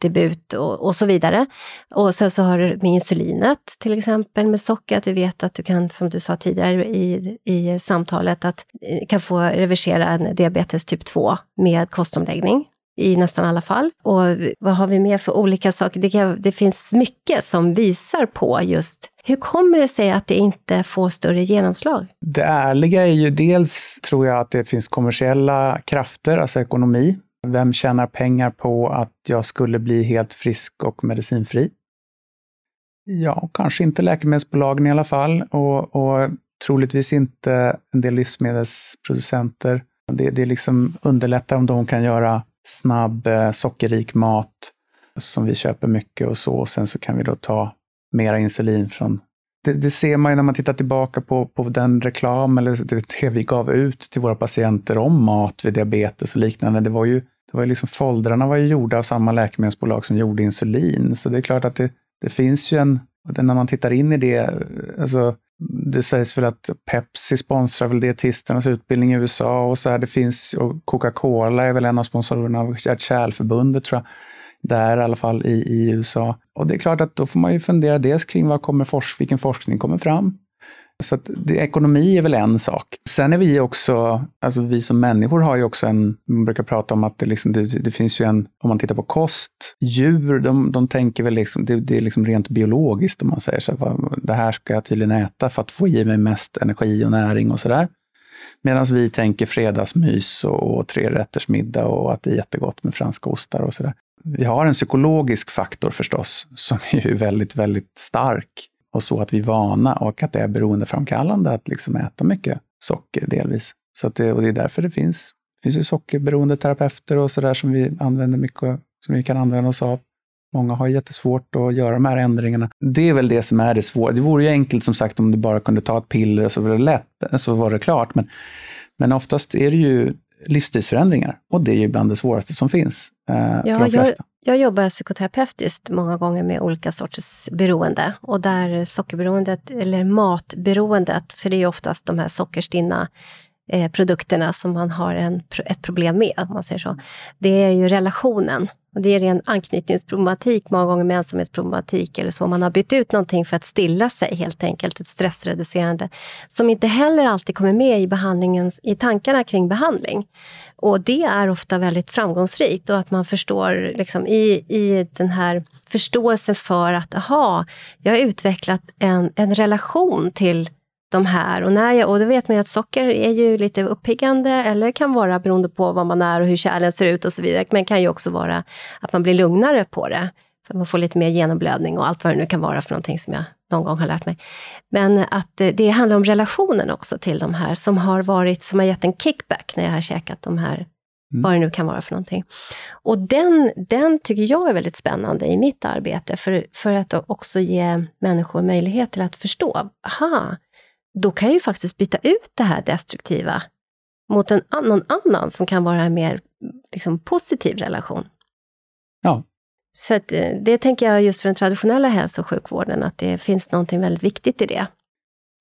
debut och, och, så vidare. Och sen så har du med insulinet, till exempel med socker, att du vet att du kan, som du sa tidigare i, i samtalet, att eh, kan få reversera en diabetes typ 2 med kostomläggning i nästan alla fall. Och vad har vi mer för olika saker? Det, kan, det, finns mycket som visar på just hur kommer det sig att det inte får större genomslag? Det ärliga är ju dels, tror jag, att det finns kommersiella krafter, alltså ekonomi. Vem tjänar pengar på att jag skulle bli helt frisk och medicinfri? Ja, kanske inte läkemedelsbolagen i alla fall och, och troligtvis inte en del livsmedelsproducenter. Det, det liksom underlättar om de kan göra snabb, eh, sockerrik mat som vi köper mycket och så. Och sen så kan vi då ta mera insulin från det, det, ser man ju när man tittar tillbaka på, på den reklam eller det, det vi gav ut till våra patienter om mat vid diabetes och liknande. Det var ju, det var liksom foldrarna var ju gjorda av samma läkemedelsbolag som gjorde insulin. Så det är klart att det, det finns ju en, när man tittar in i det, alltså det sägs väl att Pepsi sponsrar väl dietisternas utbildning i USA och så här. Det finns, och Coca-Cola är väl en av sponsorerna av Hjärt-Kärlförbundet tror jag. Där i alla fall i, i USA. Och det är klart att då får man ju fundera dels kring vad kommer forsk vilken forskning kommer fram. Så att det, ekonomi är väl en sak. Sen är vi också, alltså vi som människor har ju också en, man brukar prata om att det, liksom, det, det finns ju en, om man tittar på kost, djur, de, de tänker väl liksom, det, det är liksom rent biologiskt om man säger så här, det här ska jag tydligen äta för att få i mig mest energi och näring och sådär. Medan vi tänker fredagsmys och, och trerättersmiddag och att det är jättegott med franska ostar och sådär. Vi har en psykologisk faktor förstås, som är väldigt, väldigt stark och så att vi är vana och att det är beroendeframkallande att liksom äta mycket socker delvis. Så att det, och det är därför det finns, det finns ju sockerberoende terapeuter och sådär som vi använder mycket, som vi kan använda oss av. Många har jättesvårt att göra de här ändringarna. Det är väl det som är det svåra. Det vore ju enkelt som sagt om du bara kunde ta ett piller och så var det lätt, så var det klart. Men, men oftast är det ju livsstilsförändringar och det är ju bland det svåraste som finns eh, ja, för de flesta. Jag, jag jobbar psykoterapeutiskt många gånger med olika sorters beroende och där sockerberoendet, eller matberoendet, för det är ju oftast de här sockerstinna eh, produkterna som man har en, ett problem med, om man säger så. Det är ju relationen och det är en anknytningsproblematik, många gånger med ensamhetsproblematik eller så. Man har bytt ut någonting för att stilla sig helt enkelt, ett stressreducerande, som inte heller alltid kommer med i, behandlingens, i tankarna kring behandling. Och det är ofta väldigt framgångsrikt och att man förstår liksom, i, i den här förståelsen för att, aha, jag har utvecklat en, en relation till de här. Och, när jag, och då vet man ju att socker är ju lite uppiggande eller kan vara beroende på vad man är och hur kärlen ser ut och så vidare. Men kan ju också vara att man blir lugnare på det. För man får lite mer genomblödning och allt vad det nu kan vara för någonting som jag någon gång har lärt mig. Men att det handlar om relationen också till de här som har varit, som har gett en kickback när jag har käkat de här Mm. vad det nu kan vara för någonting. Och den, den tycker jag är väldigt spännande i mitt arbete, för, för att också ge människor möjlighet till att förstå, aha, då kan jag ju faktiskt byta ut det här destruktiva mot en, någon annan som kan vara en mer liksom, positiv relation. Ja. Så att, eh, det tänker jag just för den traditionella hälso och sjukvården, att det finns någonting väldigt viktigt i det.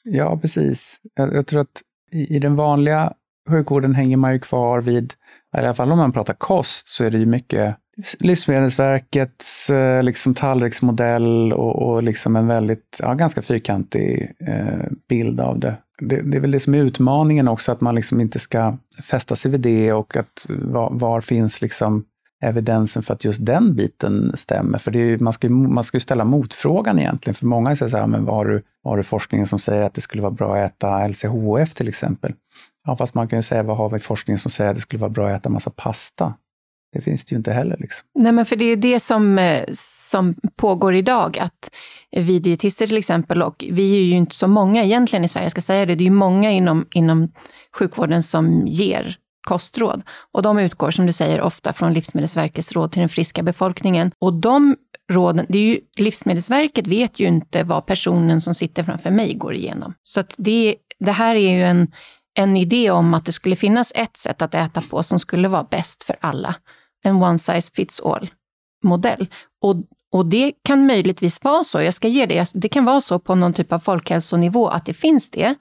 Ja, precis. Jag, jag tror att i, i, den vanliga sjukvården hänger man ju kvar vid, i alla fall om man pratar kost, så är det ju mycket Livsmedelsverkets eh, liksom tallriksmodell och, och liksom en väldigt, ja, ganska fyrkantig eh, bild av det. det. det. är väl det som är utmaningen också, att man liksom inte ska fästa sig vid det och att var, var finns liksom evidensen för att just den biten stämmer? För det är, man, ska ju, man ska ju ställa motfrågan egentligen, för många säger så här, men vad har, du, vad har du forskningen som säger att det skulle vara bra att äta LCHF till exempel? Ja, fast man kan ju säga, vad har vi forskningen som säger att det skulle vara bra att äta massa pasta? Det finns det ju inte heller. Liksom. Nej, men för det är det som, eh, som pågår idag, att vi dietister till exempel, och vi är ju inte så många egentligen i Sverige, jag ska säga det, det är ju många inom, inom sjukvården som ger kostråd. Och de utgår, som du säger, ofta från Livsmedelsverkets råd till den friska befolkningen. Och de råden, det är ju, Livsmedelsverket vet ju inte vad personen som sitter framför mig går igenom. Så att det, det här är ju en, en idé om att det skulle finnas ett sätt att äta på som skulle vara bäst för alla en one size fits all modell. Och, och det kan möjligtvis vara så, jag ska ge det, det kan vara så på någon typ av folkhälsonivå att det finns det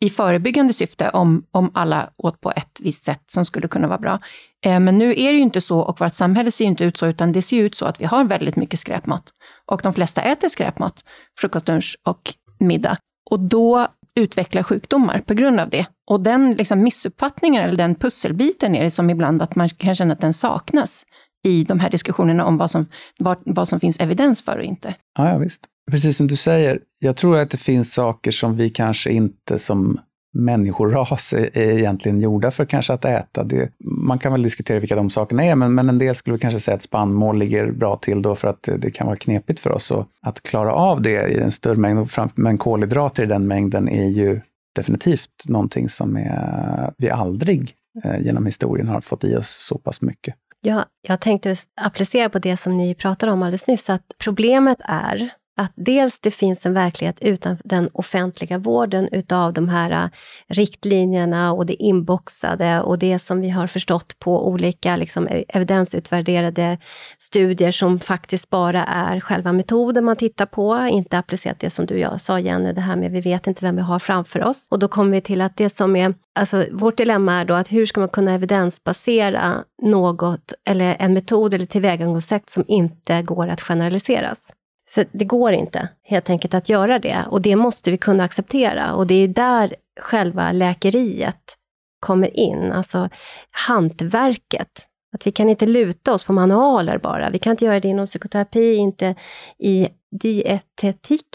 i förebyggande syfte om, om alla åt på ett visst sätt som skulle kunna vara bra. Eh, men nu är det ju inte så och vårt samhälle ser inte ut så, utan det ser ut så att vi har väldigt mycket skräpmat. Och de flesta äter skräpmat, frukost, lunch och middag. Och då utvecklar sjukdomar på grund av det. Och den liksom missuppfattningen, eller den pusselbiten är det som ibland att man kan känna att den saknas i de här diskussionerna om vad som, vad, vad som finns evidens för och inte. Ja, ja, visst. Precis som du säger, jag tror att det finns saker som vi kanske inte som människoras är egentligen gjorda för kanske att äta. Det, man kan väl diskutera vilka de sakerna är, men, men en del skulle kanske säga att spannmål ligger bra till då för att det kan vara knepigt för oss att, att klara av det i en större mängd. Men kolhydrater i den mängden är ju definitivt någonting som är, vi aldrig eh, genom historien har fått i oss så pass mycket. Ja, jag tänkte applicera på det som ni pratade om alldeles nyss, att problemet är att dels det finns en verklighet utanför den offentliga vården utav de här äh, riktlinjerna och det inboxade och det som vi har förstått på olika liksom, e-, evidensutvärderade studier som faktiskt bara är själva metoden man tittar på, inte applicerat det som du och jag sa Jenny, det här med vi vet inte vem vi har framför oss. Och då kommer vi till att det som är, alltså vårt dilemma är då att hur ska man kunna evidensbasera något eller en metod eller tillvägagångssätt som inte går att generaliseras. Så det går inte helt enkelt att göra det och det måste vi kunna acceptera och det är där själva läkeriet kommer in, alltså hantverket. Att vi kan inte luta oss på manualer bara. Vi kan inte göra det inom psykoterapi, inte i dietetik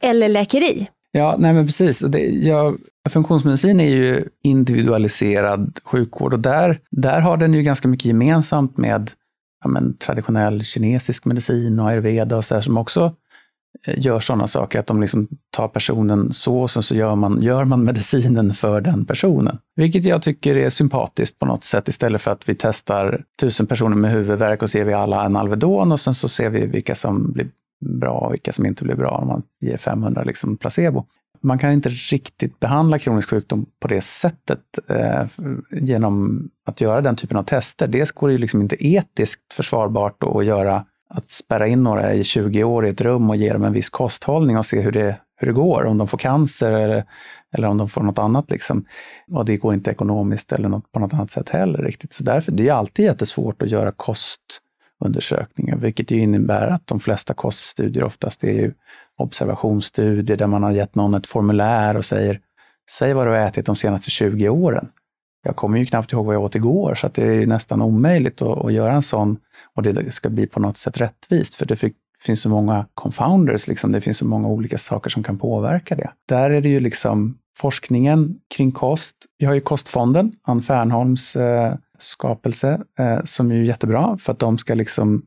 eller läkeri. Ja, nej men precis. Det, ja, funktionsmedicin är ju individualiserad sjukvård och där, där har den ju ganska mycket gemensamt med ja, men, traditionell kinesisk medicin och ayurveda och så där, som också eh, gör sådana saker, att de liksom tar personen så och så gör man, gör man medicinen för den personen. Vilket jag tycker är sympatiskt på något sätt istället för att vi testar tusen personer med huvudvärk och ser vi alla en Alvedon och sen så ser vi vilka som blir bra och vilka som inte blir bra om man ger 500 liksom placebo. Man kan inte riktigt behandla kronisk sjukdom på det sättet eh, genom att göra den typen av tester. Dels går det ju liksom inte etiskt försvarbart att göra att spärra in några i 20 år i ett rum och ge dem en viss kosthållning och se hur det, hur det går, om de får cancer eller, eller om de får något annat. Liksom. Och det går inte ekonomiskt eller något, på något annat sätt heller riktigt. Så därför, det är alltid jättesvårt att göra kost undersökningar, vilket ju innebär att de flesta koststudier oftast är ju observationsstudier där man har gett någon ett formulär och säger Säg vad du har ätit de senaste 20 åren. Jag kommer ju knappt ihåg vad jag åt igår, så att det är nästan omöjligt att, att göra en sån och det ska bli på något sätt rättvist, för det fick, finns så många confounders, liksom. det finns så många olika saker som kan påverka det. Där är det ju liksom forskningen kring kost. Vi har ju Kostfonden, Ann Fernholms eh, skapelse, eh, som är ju jättebra för att de ska liksom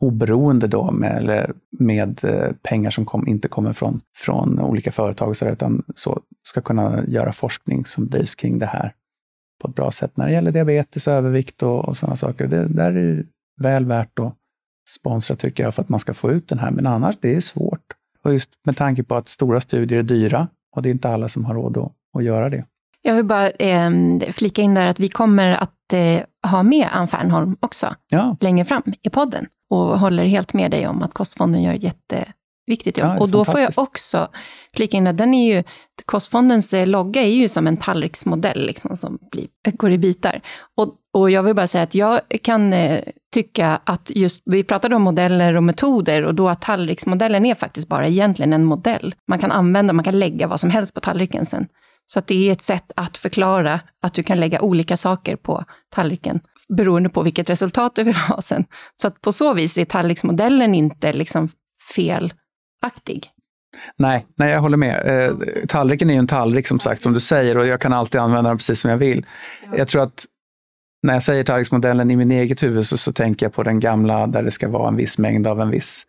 oberoende då med, eller med eh, pengar som kom, inte kommer från, från olika företag, och så utan så ska kunna göra forskning som drivs kring det här på ett bra sätt när det gäller diabetes, övervikt och, och sådana saker. Det där är väl värt att sponsra tycker jag för att man ska få ut den här, men annars det är svårt. Och just med tanke på att stora studier är dyra och det är inte alla som har råd att, att göra det. Jag vill bara eh, flika in där att vi kommer att eh, ha med Ann Fernholm också ja. längre fram i podden och håller helt med dig om att Kostfonden gör jätte Viktigt jobb. Ja, och då får jag också flika in att den är ju, Kostfondens eh, logga är ju som en tallriksmodell liksom, som blir, går i bitar. Och, och jag vill bara säga att jag kan eh, tycka att just, vi pratade om modeller och metoder och då att tallriksmodellen är faktiskt bara egentligen en modell. Man kan använda, man kan lägga vad som helst på tallriken sen. Så att det är ett sätt att förklara att du kan lägga olika saker på tallriken beroende på vilket resultat du vill ha sen. Så att på så vis är tallriksmodellen inte liksom fel aktig. Nej, nej, jag håller med. Eh, tallriken är ju en tallrik som sagt, som du säger, och jag kan alltid använda den precis som jag vill. Ja. Jag tror att när jag säger tallriksmodellen i min eget huvud så, så tänker jag på den gamla där det ska vara en viss mängd av en viss,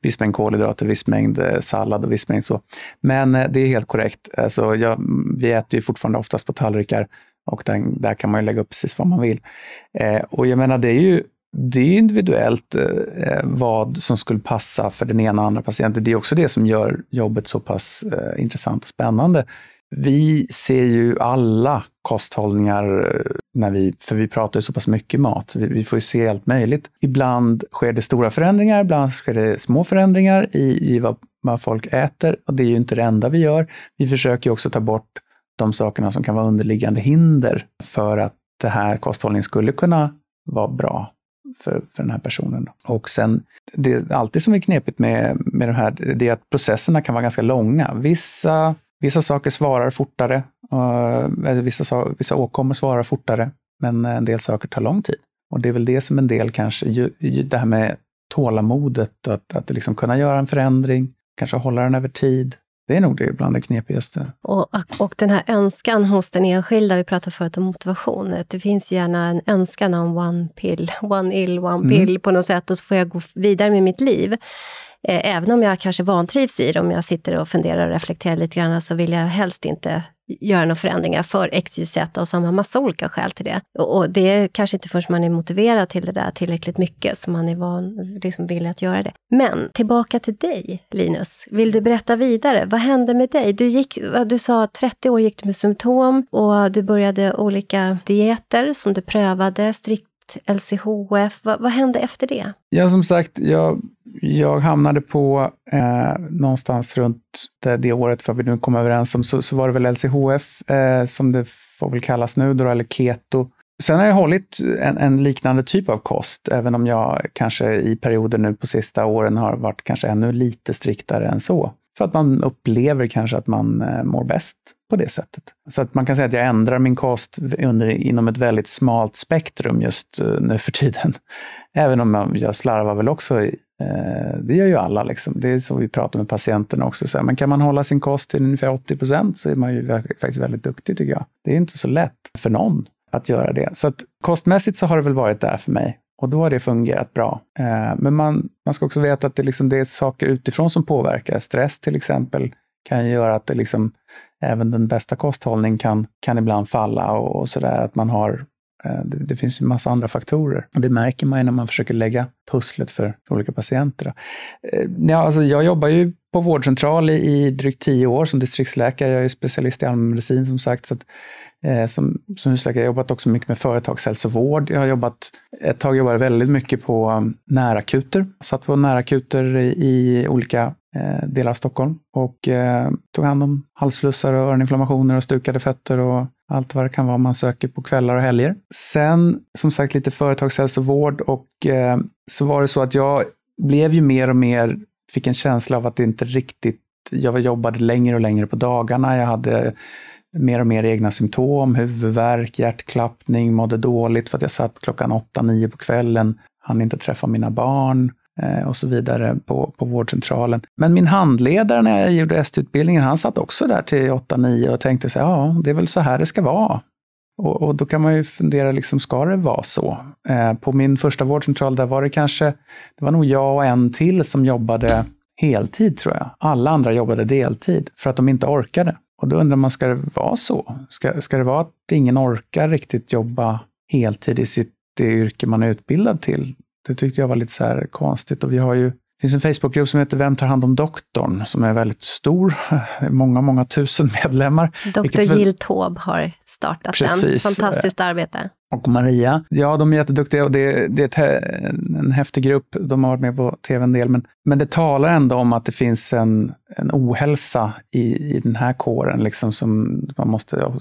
viss mängd kolhydrater, viss mängd eh, sallad och viss mängd så. Men eh, det är helt korrekt. Alltså, jag, mm, vi äter ju fortfarande oftast på tallrikar och där, där kan man ju lägga upp precis vad man vill. Eh, och jag menar, det är ju det är individuellt eh, eh, vad som skulle passa för den ena och andra patienten. Det är också det som gör jobbet så pass eh, intressant och spännande. Vi ser ju alla kosthållningar, eh, när vi, för vi pratar ju så pass mycket mat, vi, vi får ju se allt möjligt. Ibland sker det stora förändringar, ibland sker det små förändringar i, i vad, vad folk äter och det är ju inte det enda vi gör. Vi försöker också ta bort de sakerna som kan vara underliggande hinder för att det här kosthållningen skulle kunna vara bra för, för den här personen. Och sen, det är alltid som är knepigt med, med det här, det är att processerna kan vara ganska långa. Vissa, vissa saker svarar fortare, uh, vissa, vissa åkommor svarar fortare, men en del saker tar lång tid. Och det är väl det som en del kanske, ju, ju det här med tålamodet, att, att liksom kunna göra en förändring, kanske hålla den över tid. Det är nog det bland det knepigaste. Och, och den här önskan hos den enskilda, vi pratade förut om motivation, det finns gärna en önskan om one pill, one ill, one mm. pill på något sätt och så får jag gå vidare med mitt liv. Eh, även om jag kanske vantrivs i det, om jag sitter och funderar och reflekterar lite grann, så vill jag helst inte göra några förändringar för X, Y, Z och så har man massa olika skäl till det. Och, och det är kanske inte förrän man är motiverad till det där tillräckligt mycket som man är van, liksom villig att göra det. Men tillbaka till dig, Linus. Vill du berätta vidare? Vad hände med dig? Du, gick, du sa 30 år gick du med symptom och du började olika dieter som du prövade, strikt LCHF. Vad, vad hände efter det? Ja, som sagt, jag, jag hamnade på eh, någonstans runt det, det året, för att vi nu kom överens om, så, så var det väl LCHF, eh, som det får väl kallas nu, då, eller keto. Sen har jag hållit en, en, liknande typ av kost, även om jag kanske i perioder nu på sista åren har varit kanske ännu lite striktare än så. För att man upplever kanske att man eh, mår bäst på det sättet. Så att man kan säga att jag ändrar min kost under, inom ett väldigt smalt spektrum just eh, nu för tiden. Även om jag, slarvar väl också, eh, det gör ju alla. Liksom. Det är så vi pratar med patienterna också. Så här, men kan man hålla sin kost till ungefär 80 procent så är man ju faktiskt väldigt duktig tycker jag. Det är inte så lätt för någon att göra det. Så att kostmässigt så har det väl varit där för mig. Och då har det fungerat bra. Eh, men man, man ska också veta att det, liksom, det är saker utifrån som påverkar. Stress till exempel kan göra att det liksom, även den bästa kosthållning kan, kan ibland falla och, och sådär. Att man har Eh, det, det, finns en massa andra faktorer. Och det märker man ju när man försöker lägga pusslet för olika patienter. Eh, ja, alltså jag jobbar ju på vårdcentral i, i drygt tio år som distriktsläkare. Jag är specialist i allmänmedicin som sagt. Så att, eh, som, som husläkare har jag jobbat också mycket med företagshälsovård. Jag har jobbat, ett tag jobbade väldigt mycket på um, närakuter. Satt på närakuter i, i olika eh, delar av Stockholm och eh, tog hand om halsflussar och öroninflammationer och stukade fötter och allt vad det kan vara man söker på kvällar och helger. Sen som sagt lite företagshälsovård och eh, så var det så att jag blev ju mer och mer, fick en känsla av att det inte riktigt, jag jobbade längre och längre på dagarna. Jag hade mer och mer egna symptom, huvudvärk, hjärtklappning, mådde dåligt för att jag satt klockan åtta, nio på kvällen, hann inte träffa mina barn. Eh, och så vidare på, på vårdcentralen. Men min handledare när jag gjorde ST-utbildningen, han satt också där till 8-9 och tänkte så ja, det är väl så här det ska vara. Och, och, då kan man ju fundera, liksom, ska det vara så? Eh, på min första vårdcentral, där var det kanske, det var nog jag och en till som jobbade heltid tror jag. Alla andra jobbade deltid för att de inte orkade. Och då undrar man, ska det vara så? Ska, ska det vara att ingen orkar riktigt jobba heltid i sitt det yrke man är utbildad till? Det tyckte jag var lite så här konstigt. Och vi har ju det finns en Facebookgrupp som heter Vem tar hand om doktorn? Som är väldigt stor. Många, många tusen medlemmar. Doktor Jill Taube har startat Precis. den. Fantastiskt arbete. Och Maria. Ja, de är jätteduktiga och det, det är en häftig grupp. De har varit med på tv en del. Men, men det talar ändå om att det finns en, en ohälsa i, i den här kåren liksom som man måste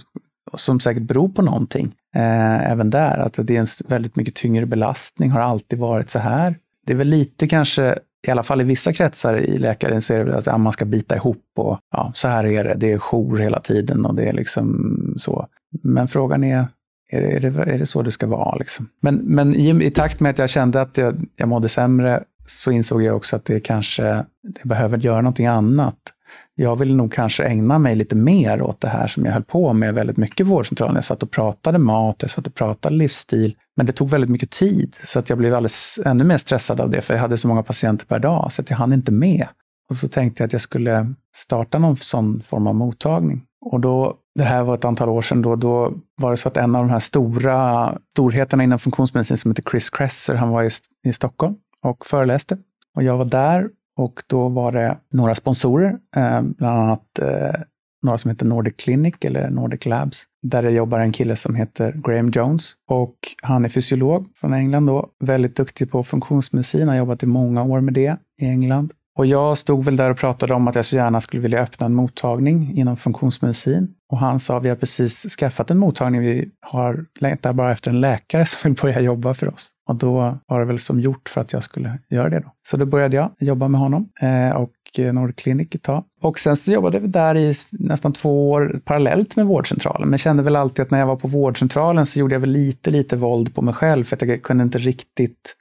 som säkert beror på någonting. Eh, även där, att det är en väldigt mycket tyngre belastning, har alltid varit så här. Det är väl lite kanske, i alla fall i vissa kretsar i läkaren, så är det väl att ja, man ska bita ihop och ja, så här är det. Det är jour hela tiden och det är liksom så. Men frågan är, är det, är det, är det så det ska vara? Liksom? Men, men i, i, takt med att jag kände att jag, jag mådde sämre så insåg jag också att det kanske, det behöver göra någonting annat jag ville nog kanske ägna mig lite mer åt det här som jag höll på med väldigt mycket på vårdcentralen. Jag satt och pratade mat, jag satt och pratade livsstil. Men det tog väldigt mycket tid så att jag blev alldeles ännu mer stressad av det för jag hade så många patienter per dag så att jag hann inte med. Och så tänkte jag att jag skulle starta någon sån form av mottagning. Och då, det här var ett antal år sedan, då, då var det så att en av de här stora storheterna inom funktionsmedicin som heter Chris Kresser, han var i, i Stockholm och föreläste. Och jag var där och då var det några sponsorer, eh, bland annat eh, några som heter Nordic Clinic eller Nordic Labs, där det jobbar en kille som heter Graham Jones. Och han är fysiolog från England då, väldigt duktig på funktionsmedicin, har jobbat i många år med det i England. Och jag stod väl där och pratade om att jag så gärna skulle vilja öppna en mottagning inom funktionsmedicin. Och han sa, vi har precis skaffat en mottagning, vi har längtar bara efter en läkare som vill börja jobba för oss. Och då var det väl som gjort för att jag skulle göra det då. Så då började jag jobba med honom eh, och Nordic Clinic ett tag. Och sen så jobbade vi där i nästan två år parallellt med vårdcentralen. Men kände väl alltid att när jag var på vårdcentralen så gjorde jag väl lite, lite våld på mig själv för att jag kunde inte riktigt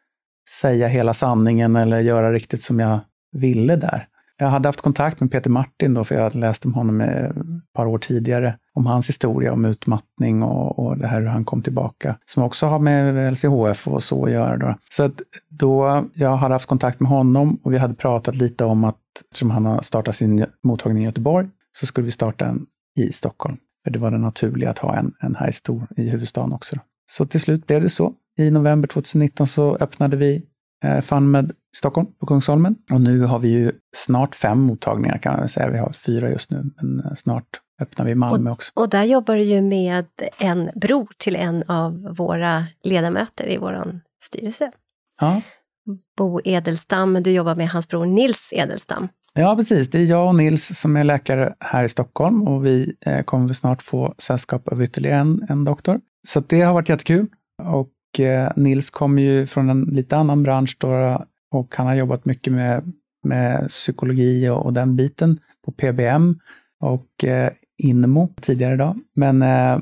säga hela sanningen eller göra riktigt som jag ville där. Jag hade haft kontakt med Peter Martin då, för jag hade läst om honom ett par år tidigare. Om hans historia om utmattning och, och det här hur han kom tillbaka. Som också har med LCHF och så att göra. Då. Så att då jag hade haft kontakt med honom och vi hade pratat lite om att, eftersom han har startat sin mottagning i Göteborg, så skulle vi starta en i Stockholm. För det var det naturliga att ha en, en här i, stor, i huvudstaden också. Då. Så till slut blev det så. I november 2019 så öppnade vi FunMed Stockholm på Kungsholmen. Och nu har vi ju snart fem mottagningar kan man säga. Vi har fyra just nu, men eh, snart öppnar vi Malmö och, också. Och där jobbar du ju med en bror till en av våra ledamöter i vår styrelse. Ja. Bo Edelstam, du jobbar med hans bror Nils Edelstam. Ja, precis. Det är jag och Nils som är läkare här i Stockholm och vi eh, kommer snart få sällskap av ytterligare en, en doktor. Så det har varit jättekul. Och eh, Eh, Nils kommer ju från en lite annan bransch då, och han har jobbat mycket med, med psykologi och, och den biten på PBM och eh, Inmo tidigare idag. Men eh,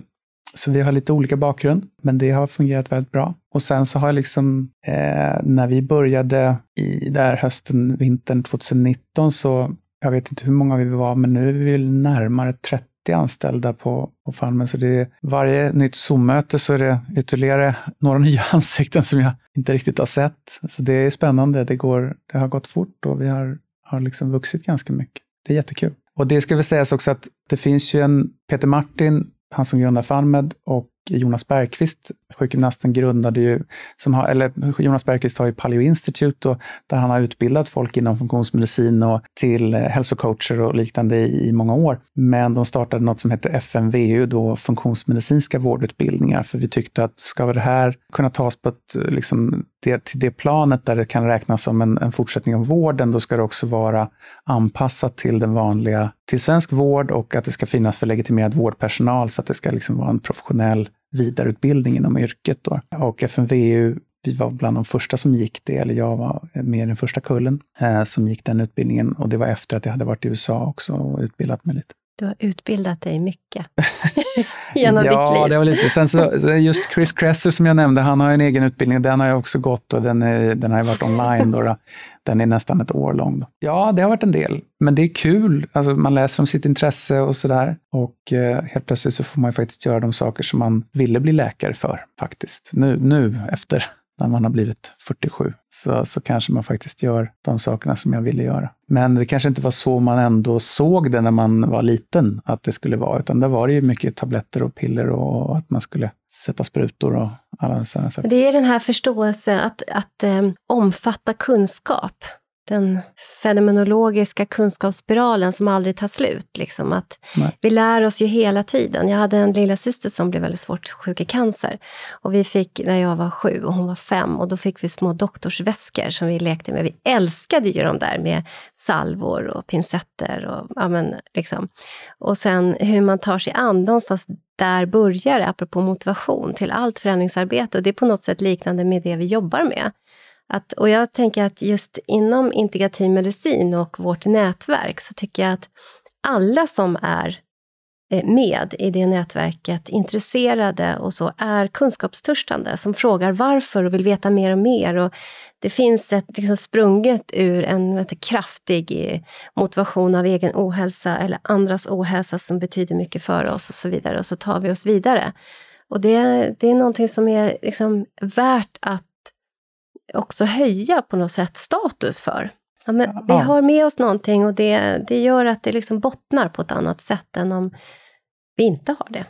så vi har lite olika bakgrund, men det har fungerat väldigt bra. Och sen så har jag liksom, eh, när vi började i där hösten, vintern 2019, så jag vet inte hur många vi var, men nu är vi väl närmare 30 90 anställda på, på Farmen, så det är varje nytt Zoom-möte så är det ytterligare några nya ansikten som jag inte riktigt har sett. Så det är spännande, det, går, det har gått fort och vi har, har liksom vuxit ganska mycket. Det är jättekul. Och det ska väl sägas också att det finns ju en Peter Martin, han som grundar Farmed, och Jonas Bergqvist, sjukgymnasten, grundade ju, som har, eller Jonas Bergqvist har ju Paleo Institute och där han har utbildat folk inom funktionsmedicin och till eh, hälsocoacher och liknande i, i många år. Men de startade något som heter FMVU, då funktionsmedicinska vårdutbildningar, för vi tyckte att ska det här kunna tas på ett, liksom, det, till det planet där det kan räknas som en, en fortsättning av vården, då ska det också vara anpassat till den vanliga, till svensk vård och att det ska finnas för legitimerad vårdpersonal så att det ska liksom vara en professionell vidareutbildning inom yrket. Då. Och FNVU, vi var bland de första som gick det, eller jag var med i den första kullen eh, som gick den utbildningen. Och det var efter att jag hade varit i USA också och utbildat mig lite. Du har utbildat dig mycket genom ja, ditt liv. Ja, det var lite. Sen så, just Chris Kresser som jag nämnde, han har en egen utbildning. Den har jag också gått och den, är, den har varit online. Då. Den är nästan ett år lång. Då. Ja, det har varit en del. Men det är kul. Alltså, man läser om sitt intresse och sådär. Och eh, helt plötsligt så får man ju faktiskt göra de saker som man ville bli läkare för, faktiskt. Nu, nu efter när man har blivit 47, så, så kanske man faktiskt gör de sakerna som jag ville göra. Men det kanske inte var så man ändå såg det när man var liten, att det skulle vara, utan där var det ju mycket tabletter och piller och att man skulle sätta sprutor och alla sådana saker. Det är den här förståelsen att, att um, omfatta kunskap den fenomenologiska kunskapsspiralen som aldrig tar slut. Liksom. Att vi lär oss ju hela tiden. Jag hade en lilla syster som blev väldigt svårt sjuk i cancer. Och vi fick, när jag var sju och hon var fem, och då fick vi små doktorsväskor som vi lekte med. Vi älskade ju de där med salvor och pincetter. Och, ja, men, liksom. och sen hur man tar sig an, någonstans där börjar det, apropå motivation, till allt förändringsarbete. Och det är på något sätt liknande med det vi jobbar med. Att, och jag tänker att just inom integrativ medicin och vårt nätverk så tycker jag att alla som är eh, med i det nätverket, intresserade och så, är kunskapstörstande, som frågar varför och vill veta mer och mer. Och det finns ett liksom sprunget ur en vet, kraftig eh, motivation av egen ohälsa eller andras ohälsa som betyder mycket för oss och så vidare. Och så tar vi oss vidare. Och det, det är någonting som är liksom värt att också höja på något sätt status för. Ja, men ja. Vi har med oss någonting och det, det gör att det liksom bottnar på ett annat sätt än om vi inte har det.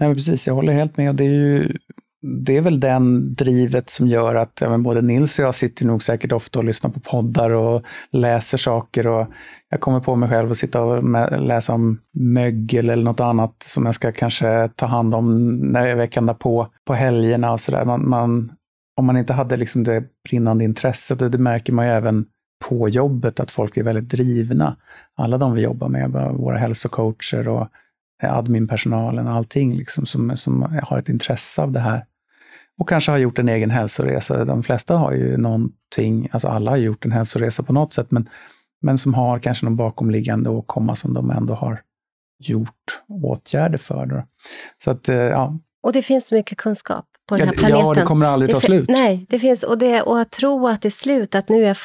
Nej, precis, jag håller helt med. Och det är ju det är väl den drivet som gör att ja, både Nils och jag sitter nog säkert ofta och lyssnar på poddar och läser saker. Och jag kommer på mig själv att sitta och läsa om mögel eller något annat som jag ska kanske ta hand om när jag veckan därpå, på helgerna och sådär. Man, man, om man inte hade liksom det brinnande intresset, och det märker man ju även på jobbet, att folk är väldigt drivna. Alla de vi jobbar med, våra hälsocoacher och adminpersonalen, allting liksom som, som har ett intresse av det här. Och kanske har gjort en egen hälsoresa. De flesta har ju någonting, alltså alla har gjort en hälsoresa på något sätt, men, men som har kanske någon bakomliggande åkomma som de ändå har gjort åtgärder för. Då. Så att, eh, ja. Och det finns mycket kunskap på den här planeten. Ja, det kommer aldrig ta slut. Nej, det finns, och, det, och att tro att det är slut, att nu är jag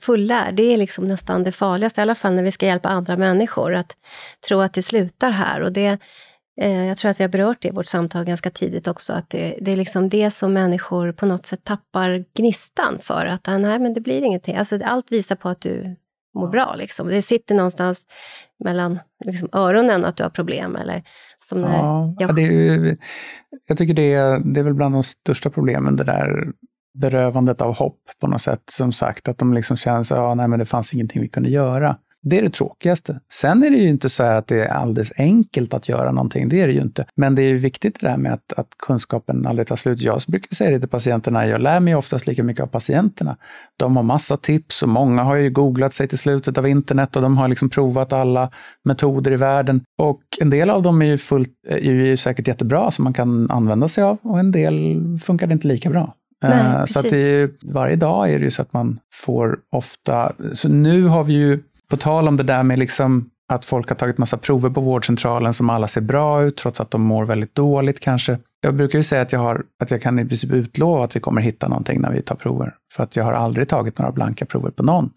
fullärd, det är liksom nästan det farligaste, i alla fall när vi ska hjälpa andra människor, att tro att det slutar här. Och det, eh, jag tror att vi har berört det i vårt samtal ganska tidigt också, att det, det är liksom det som människor på något sätt tappar gnistan för, att ah, nej, men det blir ingenting. Alltså, allt visar på att du mår bra. Liksom. Det sitter någonstans mellan liksom, öronen att du har problem. Eller som ja, jag... det är, jag tycker det är, det är väl bland de största problemen, det där berövandet av hopp på något sätt. Som sagt, att de liksom känner att ja, nej, men det fanns ingenting vi kunde göra. Det är det tråkigaste. Sen är det ju inte så att det är alldeles enkelt att göra någonting, det är det ju inte. Men det är ju viktigt det där med att, att kunskapen aldrig tar slut. Jag brukar säga det till patienterna, jag lär mig oftast lika mycket av patienterna. De har massa tips och många har ju googlat sig till slutet av internet och de har liksom provat alla metoder i världen. Och en del av dem är ju, fullt, är ju säkert jättebra som man kan använda sig av och en del funkar inte lika bra. Nej, uh, så att det är, varje dag är det ju så att man får ofta, så nu har vi ju på tal om det där med liksom att folk har tagit massa prover på vårdcentralen som alla ser bra ut, trots att de mår väldigt dåligt kanske. Jag brukar ju säga att jag, har, att jag kan i princip utlova att vi kommer hitta någonting när vi tar prover. För att jag har aldrig tagit några blanka prover på någon.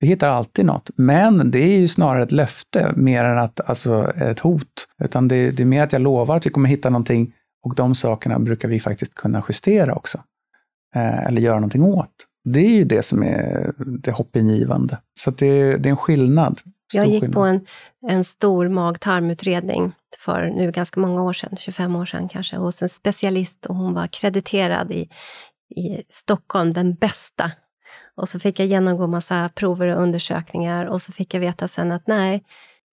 Vi hittar alltid något. Men det är ju snarare ett löfte mer än att, alltså, ett hot. Utan det, det är mer att jag lovar att vi kommer hitta någonting och de sakerna brukar vi faktiskt kunna justera också. Eh, eller göra någonting åt. Det är ju det som är det hoppingivande. Så det, det är en skillnad. Jag gick skillnad. på en, en stor mag-tarmutredning för nu ganska många år sedan, 25 år sedan kanske, hos en specialist och hon var krediterad i, i Stockholm, den bästa. Och så fick jag genomgå massa prover och undersökningar och så fick jag veta sen att nej,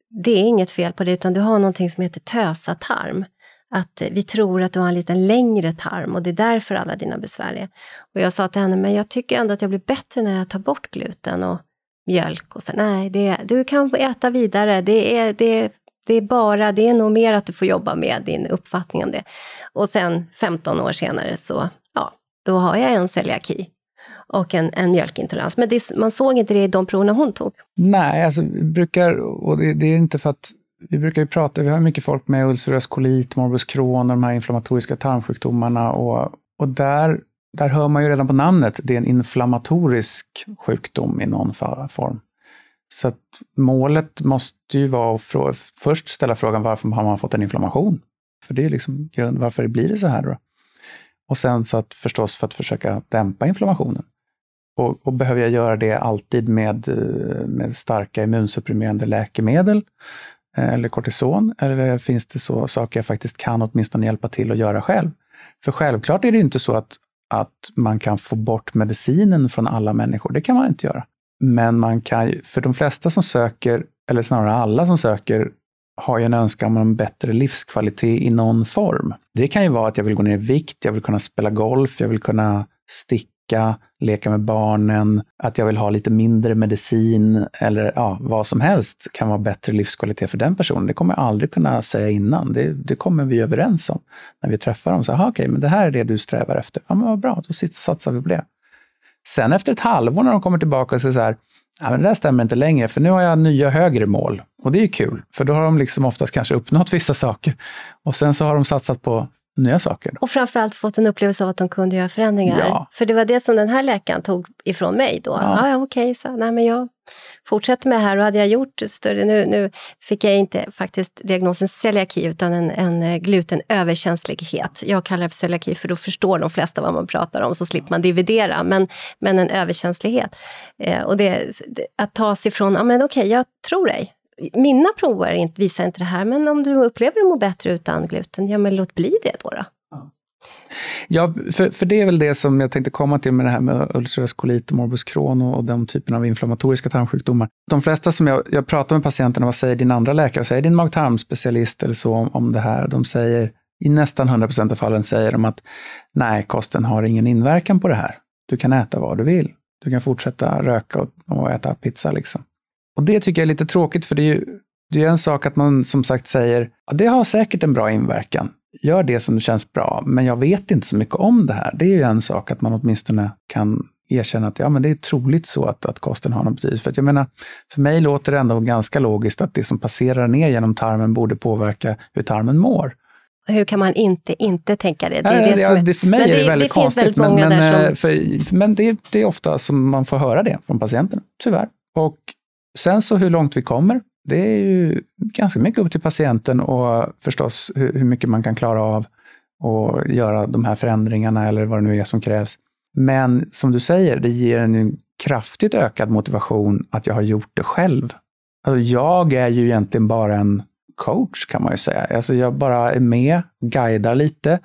det är inget fel på det, utan du har någonting som heter tösa-tarm. Att vi tror att du har en lite längre tarm och det är därför alla dina besvär är. Och jag sa till henne, men jag tycker ändå att jag blir bättre när jag tar bort gluten och mjölk. Och så, nej, det, du kan få äta vidare. Det är, det, det är bara, det är nog mer att du får jobba med din uppfattning om det. Och sen 15 år senare så, ja, då har jag en celiaki och en, en mjölkintolerans. Men det, man såg inte det i de proverna hon tog. Nej, alltså brukar, och det, det är inte för att vi brukar ju prata, vi har mycket folk med ulcerös kolit, morbus Crohn och de här inflammatoriska tarmsjukdomarna och, och där, där hör man ju redan på namnet, det är en inflammatorisk sjukdom i någon form. Så att målet måste ju vara att först ställa frågan varför har man fått en inflammation? För det är liksom grund, varför blir det så här då? Och sen så att förstås för att försöka dämpa inflammationen. Och, och behöver jag göra det alltid med, eh, med starka immunsupprimerande läkemedel Eh, eller kortison? Eller finns det så saker jag faktiskt kan åtminstone hjälpa till att göra själv? För självklart är det inte så att, att man kan få bort medicinen från alla människor. Det kan man inte göra. Men man kan för de flesta som söker, eller snarare alla som söker, har ju en önskan om en bättre livskvalitet i någon form. Det kan ju vara att jag vill gå ner i vikt, jag vill kunna spela golf, jag vill kunna sticka, leka med barnen, att jag vill ha lite mindre medicin eller ja, vad som helst kan vara bättre livskvalitet för den personen. Det kommer jag aldrig kunna säga innan. Det, det kommer vi överens om när vi träffar dem. Så, okej, okay, men det här är det du strävar efter. Ja, men vad bra, då satsar vi på det. Sen efter ett halvår när de kommer tillbaka och säger så här, ja, men det där stämmer inte längre, för nu har jag nya högre mål. Och det är ju kul, för då har de liksom oftast kanske uppnått vissa saker. Och sen så har de satsat på nya saker. Och framförallt fått en upplevelse av att de kunde göra förändringar. Ja. För det var det som den här läkaren tog ifrån mig då. Ja, ja okej, så nej men jag fortsätter med det här och hade jag gjort större, nu, nu fick jag inte faktiskt diagnosen celiaki utan en, en glutenöverkänslighet. Jag kallar det för celiaki för då förstår de flesta vad man pratar om så slipper man dividera, men, men en överkänslighet. Eh, och det, att ta sig ifrån, ja men okej, jag tror dig, mina prover visar inte det här, men om du upplever att må bättre utan gluten, ja men låt bli det då. då. Ja, för, för det är väl det som jag tänkte komma till med det här med ulcerös kolit och morbus Crohn och, och den typen av inflammatoriska tarmsjukdomar. De flesta som jag, jag pratar med patienterna, vad säger din andra läkare? Säger din mag-tarmspecialist eller så om, om det här? De säger, i nästan 100 procent av fallen säger de att nej, kosten har ingen inverkan på det här. Du kan äta vad du vill. Du kan fortsätta röka och, och äta pizza liksom. Och det tycker jag är lite tråkigt, för det är ju det är en sak att man som sagt säger, ja, det har säkert en bra inverkan. Gör det som det känns bra, men jag vet inte så mycket om det här. Det är ju en sak att man åtminstone kan erkänna att ja, men det är troligt så att, att kosten har någon betydelse. För jag menar, för mig låter det ändå ganska logiskt att det som passerar ner genom tarmen borde påverka hur tarmen mår. Hur kan man inte inte tänka det? det, är det, ja, det för mig men är det väldigt det konstigt. Väldigt men, men, som... Eh, för, men det, det är ofta som man får höra det från patienterna, tyvärr. Och Sen så hur långt vi kommer, det är ju ganska mycket upp till patienten och förstås hur, hur mycket man kan klara av och göra de här förändringarna eller vad det nu är som krävs. Men som du säger, det ger en kraftigt ökad motivation att jag har gjort det själv. Alltså jag är ju egentligen bara en coach kan man ju säga. Alltså jag bara är med, guidar lite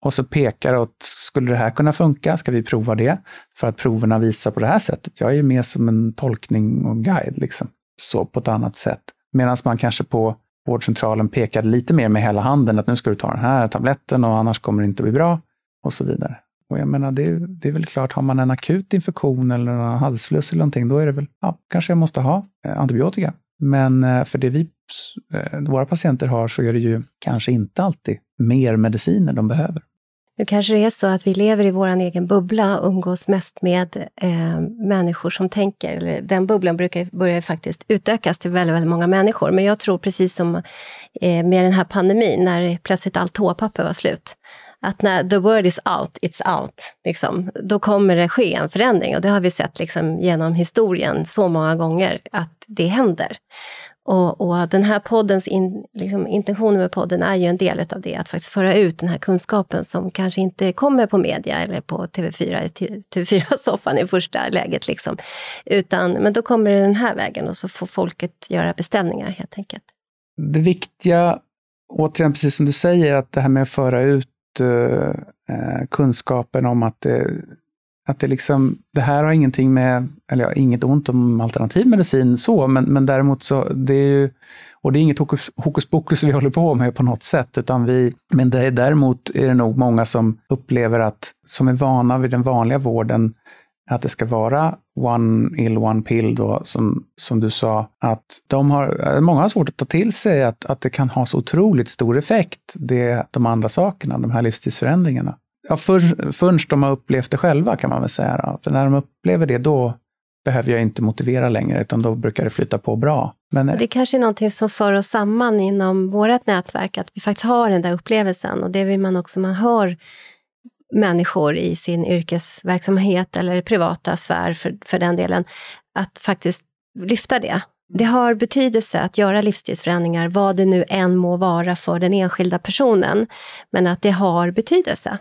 och så pekar åt, skulle det här kunna funka? Ska vi prova det? För att proverna visar på det här sättet. Jag är ju med som en tolkning och guide, liksom. så på ett annat sätt. Medan man kanske på vårdcentralen pekade lite mer med hela handen, att nu ska du ta den här tabletten och annars kommer det inte bli bra. Och så vidare. Och jag menar, det, det är väl klart, har man en akut infektion eller en halsfluss eller någonting, då är det väl, ja, kanske jag måste ha eh, antibiotika. Men eh, för det vi, eh, våra patienter har så är det ju kanske inte alltid mer mediciner de behöver. Nu kanske det är så att vi lever i vår egen bubbla och umgås mest med eh, människor som tänker. Eller, den bubblan brukar, börjar faktiskt utökas till väldigt, väldigt många människor. Men jag tror precis som eh, med den här pandemin, när plötsligt allt toapapper var slut, att när the word is out, it's out. Liksom, då kommer det ske en förändring och det har vi sett liksom, genom historien så många gånger att det händer. Och, och den här poddens in, liksom, intention med podden är ju en del av det, att faktiskt föra ut den här kunskapen som kanske inte kommer på media eller på TV4, TV4-soffan i första läget. Liksom. Utan, men då kommer det den här vägen och så får folket göra beställningar helt enkelt. Det viktiga, återigen precis som du säger, att det här med att föra ut eh, eh kunskapen om att det att det, liksom, det här har ingenting med, eller ja, inget ont om alternativ medicin så, men, men däremot så, det är ju, och det är inget hokus, hokus pokus vi håller på med på något sätt, utan vi, men det är, däremot är det nog många som upplever att, som är vana vid den vanliga vården, att det ska vara one ill, one pill då, som, som du sa, att de har, många har svårt att ta till sig att, att det kan ha så otroligt stor effekt, det, de andra sakerna, de här livsstilsförändringarna. Ja, för, förrän de har upplevt det själva kan man väl säga. Då. För när de upplever det, då behöver jag inte motivera längre, utan då brukar det flytta på bra. Men, det kanske är någonting som för oss samman inom vårt nätverk, att vi faktiskt har den där upplevelsen. Och det vill man också, man hör människor i sin yrkesverksamhet eller privata sfär för, för den delen, att faktiskt lyfta det. Det har betydelse att göra livsstilsförändringar, vad det nu än må vara för den enskilda personen, men att det har betydelse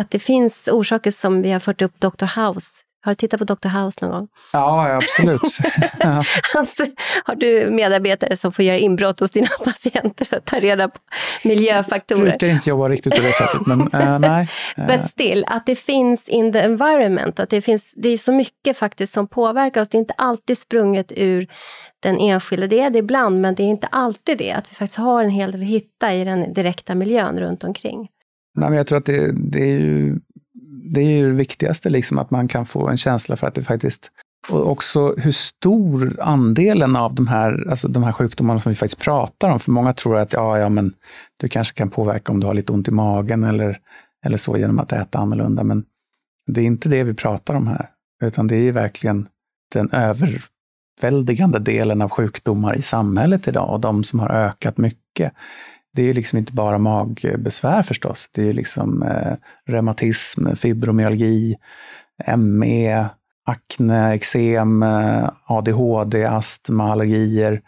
att det finns orsaker som vi har fört upp Dr. House. Har du tittat på Dr. House någon gång? Ja, absolut. ja. Alltså, har du medarbetare som får göra inbrott hos dina patienter och ta reda på miljöfaktorer? Jag brukar inte jobba riktigt på det sättet, men uh, nej. But still, att det finns in the environment, att det, finns, det är så mycket faktiskt som påverkar oss. Det är inte alltid sprunget ur den enskilde. Det är det ibland, men det är inte alltid det. Att vi faktiskt har en hel del att hitta i den direkta miljön runt omkring. Nej, men jag tror att det, det, är ju, det är ju det viktigaste, liksom, att man kan få en känsla för att det faktiskt och också hur stor andelen av de här, alltså de här sjukdomarna som vi faktiskt pratar om, för många tror att ja, ja, men du kanske kan påverka om du har lite ont i magen eller, eller så genom att äta annorlunda. Men det är inte det vi pratar om här, utan det är verkligen den överväldigande delen av sjukdomar i samhället idag och de som har ökat mycket det är liksom inte bara magbesvär förstås. Det är liksom eh, reumatism, fibromyalgi, ME, akne, eksem, eh, ADHD, astma, allergier.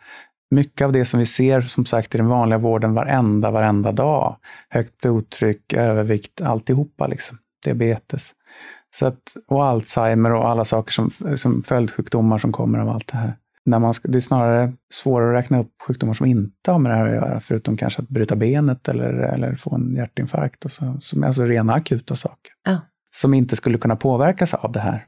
Mycket av det som vi ser som sagt i den vanliga vården varenda, varenda dag. Högt blodtryck, övervikt, alltihopa liksom. Diabetes. Så att, och Alzheimer och alla saker som, som följdsjukdomar som kommer av allt det här när man ska, det är snarare svårare att räkna upp sjukdomar som inte har med det här att göra, förutom kanske att bryta benet eller, eller få en hjärtinfarkt, och så, som är alltså rena akuta saker. Ja. Som inte skulle kunna påverkas av det här.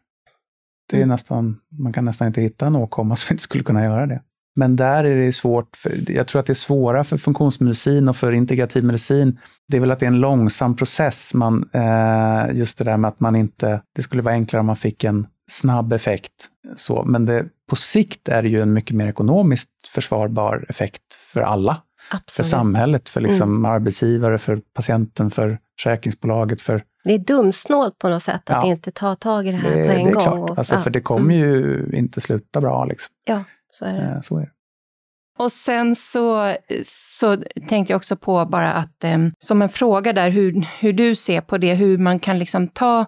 Det är mm. nästan, man kan nästan inte hitta en åkomma som inte skulle kunna göra det. Men där är det svårt, för, jag tror att det är svårare för funktionsmedicin och för integrativ medicin. Det är väl att det är en långsam process, man, eh, just det där med att man inte, det skulle vara enklare om man fick en snabb effekt. Så, men det, på sikt är det ju en mycket mer ekonomiskt försvarbar effekt för alla. Absolut. För samhället, för liksom mm. arbetsgivare, för patienten, för försäkringsbolaget. För... Det är dumsnålt på något sätt att ja. inte ta tag i det här det, på en det är gång. Klart. Och, alltså, ja. För det kommer mm. ju inte sluta bra. Liksom. Ja, så är det. Eh, så är det. Och sen så, så tänkte jag också på bara att, eh, som en fråga där, hur, hur du ser på det, hur man kan liksom ta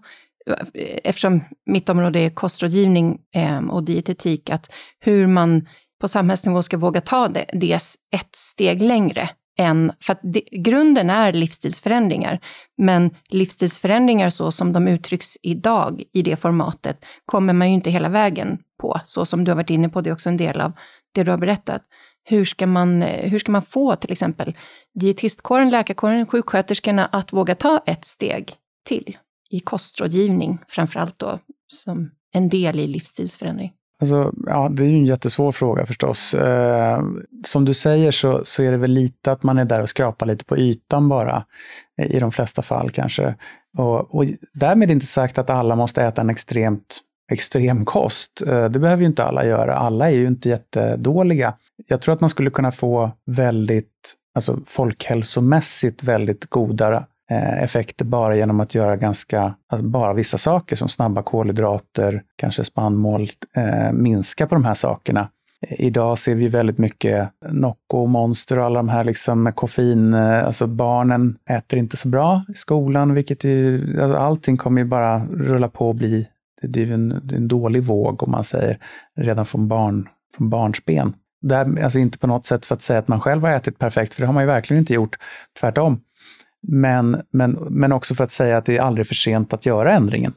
eftersom mitt område är kostrådgivning eh, och dietetik, att hur man på samhällsnivå ska våga ta det, det ett steg längre än, för att det, grunden är livsstilsförändringar, men livsstilsförändringar så som de uttrycks idag i det formatet kommer man ju inte hela vägen på, så som du har varit inne på, det är också en del av det du har berättat. Hur ska man, eh, hur ska man få till exempel dietistkåren, läkarkåren, sjuksköterskorna att våga ta ett steg till? i kostrådgivning, framförallt då som en del i livsstilsförändring? Alltså, ja, det är ju en jättesvår fråga förstås. Eh, som du säger så, så är det väl lite att man är där och skrapar lite på ytan bara, i de flesta fall kanske. Och, och därmed inte sagt att alla måste äta en extremt extrem kost. Eh, det behöver ju inte alla göra. Alla är ju inte jättedåliga. Jag tror att man skulle kunna få väldigt, alltså folkhälsomässigt väldigt goda Eh, effekter bara genom att göra ganska, alltså bara vissa saker som snabba kolhydrater, kanske spannmål, eh, minska på de här sakerna. Eh, idag ser vi väldigt mycket Nocco, Monster och alla de här liksom med koffein. Eh, alltså barnen äter inte så bra i skolan, vilket ju, alltså allting kommer ju bara rulla på och bli, det är ju en, en dålig våg om man säger, redan från, barn, från barnsben. Det här, alltså inte på något sätt för att säga att man själv har ätit perfekt, för det har man ju verkligen inte gjort. Tvärtom. Men, men, men också för att säga att det är aldrig för sent att göra ändringen.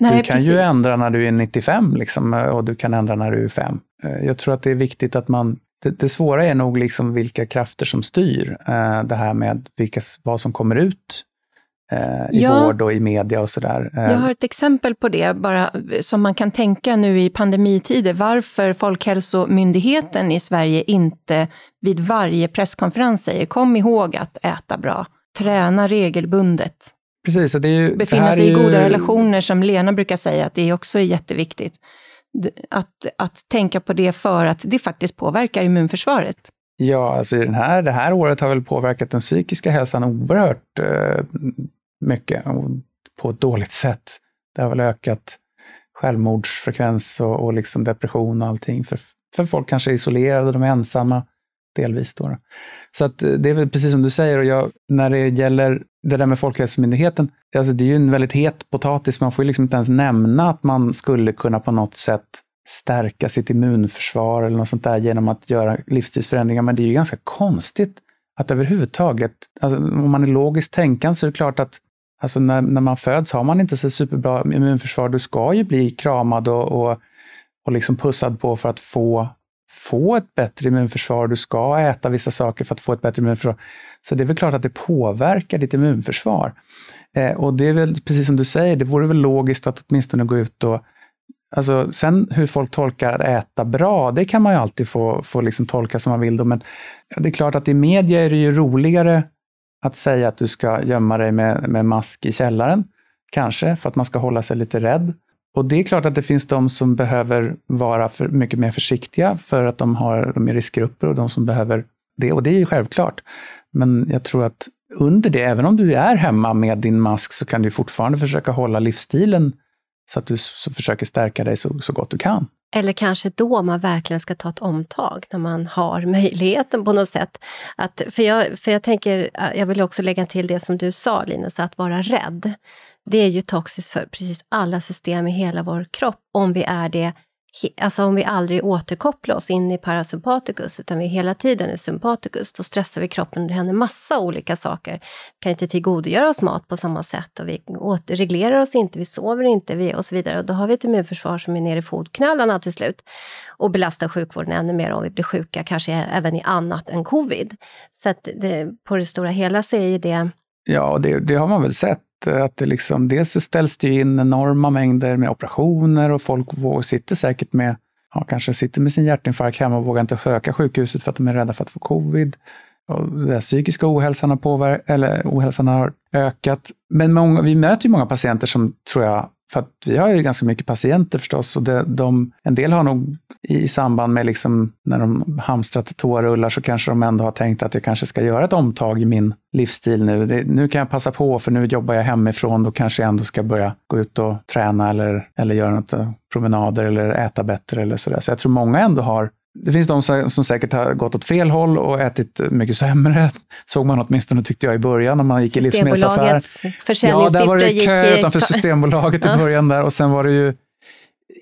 Nej, du kan precis. ju ändra när du är 95 liksom, och du kan ändra när du är 5. Eh, jag tror att det är viktigt att man det, det svåra är nog liksom vilka krafter som styr eh, det här med vilka, vad som kommer ut eh, i ja, vård och i media och sådär. Jag har ett exempel på det, bara som man kan tänka nu i pandemitider, varför Folkhälsomyndigheten i Sverige inte vid varje presskonferens säger kom ihåg att äta bra, träna regelbundet. Precis, och det är ju, Befinna sig i goda ju... relationer, som Lena brukar säga, att det också är jätteviktigt. Att, att tänka på det för att det faktiskt påverkar immunförsvaret. Ja, alltså den här, det här året har väl påverkat den psykiska hälsan oerhört eh, mycket på ett dåligt sätt. Det har väl ökat självmordsfrekvens och, och liksom depression och allting. För, för folk kanske är isolerade, de är ensamma delvis. Då. Så att eh, det är väl precis som du säger, och jag, när det gäller det där med Folkhälsomyndigheten, alltså det är ju en väldigt het potatis. Man får ju liksom inte ens nämna att man skulle kunna på något sätt stärka sitt immunförsvar eller något sånt där genom att göra livsstilsförändringar. Men det är ju ganska konstigt att överhuvudtaget, alltså om man är logiskt tänkande så är det klart att alltså när, när man föds har man inte så superbra immunförsvar. Du ska ju bli kramad och, och, och liksom pussad på för att få få ett bättre immunförsvar, du ska äta vissa saker för att få ett bättre immunförsvar. Så det är väl klart att det påverkar ditt immunförsvar. Eh, och det är väl precis som du säger, det vore väl logiskt att åtminstone gå ut och Alltså, sen hur folk tolkar att äta bra, det kan man ju alltid få, få liksom tolka som man vill. Då. Men det är klart att i media är det ju roligare att säga att du ska gömma dig med, med mask i källaren. Kanske, för att man ska hålla sig lite rädd. Och det är klart att det finns de som behöver vara för, mycket mer försiktiga för att de, har, de är riskgrupper och de som behöver det. Och det är ju självklart. Men jag tror att under det, även om du är hemma med din mask, så kan du fortfarande försöka hålla livsstilen så att du så försöker stärka dig så, så gott du kan. Eller kanske då man verkligen ska ta ett omtag, när man har möjligheten på något sätt. Att, för, jag, för jag tänker, jag vill också lägga till det som du sa Linus, att vara rädd det är ju toxiskt för precis alla system i hela vår kropp, om vi är det Alltså om vi aldrig återkopplar oss in i parasympaticus, utan vi hela tiden är sympaticus, då stressar vi kroppen och det händer massa olika saker. Vi kan inte tillgodogöra oss mat på samma sätt och vi reglerar oss inte, vi sover inte vi, och så vidare. Och då har vi ett immunförsvar som är nere i fotknölarna till slut och belastar sjukvården ännu mer om vi blir sjuka, kanske även i annat än covid. Så att det, på det stora hela så är ju det... Ja, det, det har man väl sett Eh, att det liksom, dels så ställs det in enorma mängder med operationer och folk sitter säkert med, ja, kanske sitter med sin hjärtinfarkt hemma och vågar inte söka sjukhuset för att de är rädda för att få covid. Och den psykiska ohälsan har, påver- eller ohälsan har ökat. Men många, vi möter ju många patienter som tror jag för att vi har ju ganska mycket patienter förstås och det, de, en del har nog i samband med liksom när de hamstrat toarullar så kanske de ändå har tänkt att jag kanske ska göra ett omtag i min livsstil nu. Det, nu kan jag passa på för nu jobbar jag hemifrån, då kanske jag ändå ska börja gå ut och träna eller, eller göra något eh, promenader eller äta bättre eller sådär. Så jag tror många ändå har det finns de som säkert har gått åt fel håll och ätit mycket sämre. Såg man åtminstone tyckte jag i början när man gick i livsmedelsaffär. Ja, där var det kö utanför Systembolaget i början där och sen var det ju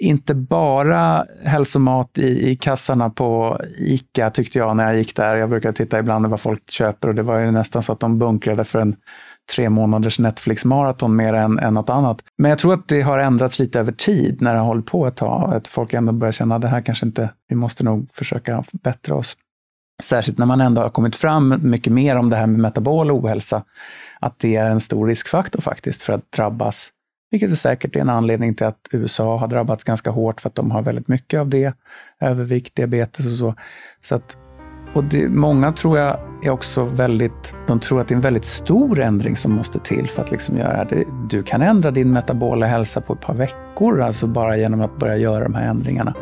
inte bara hälsomat i, i kassarna på ICA tyckte jag när jag gick där. Jag brukar titta ibland vad folk köper och det var ju nästan så att de bunkrade för en tre månaders Netflix-maraton mer än, än något annat. Men jag tror att det har ändrats lite över tid när det har hållit på ett tag. Att folk ändå börjar känna att det här kanske inte, vi måste nog försöka förbättra oss. Särskilt när man ändå har kommit fram mycket mer om det här med metabol ohälsa. Att det är en stor riskfaktor faktiskt för att drabbas vilket är säkert en anledning till att USA har drabbats ganska hårt för att de har väldigt mycket av det. Övervikt, diabetes och så. Så att och det, många tror jag är också väldigt, de tror att det är en väldigt stor ändring som måste till för att liksom göra det. Du kan ändra din metabola hälsa på ett par veckor, alltså bara genom att börja göra de här ändringarna.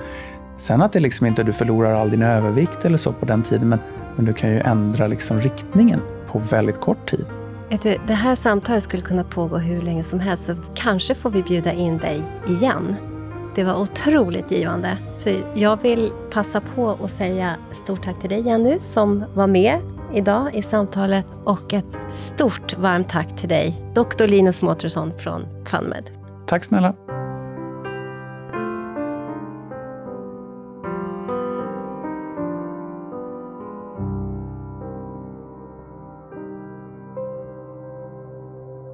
Sen att det liksom inte du förlorar all din övervikt eller så på den tiden, men, men du kan ju ändra liksom riktningen på väldigt kort tid. Det här samtalet skulle kunna pågå hur länge som helst, så kanske får vi bjuda in dig igen Det var otroligt givande. Så jag vill passa på att säga stort tack till dig Jenny som var med idag i samtalet och ett stort varmt tack till dig, Dr. Linus Mårtensson från FunMed. Tack snälla.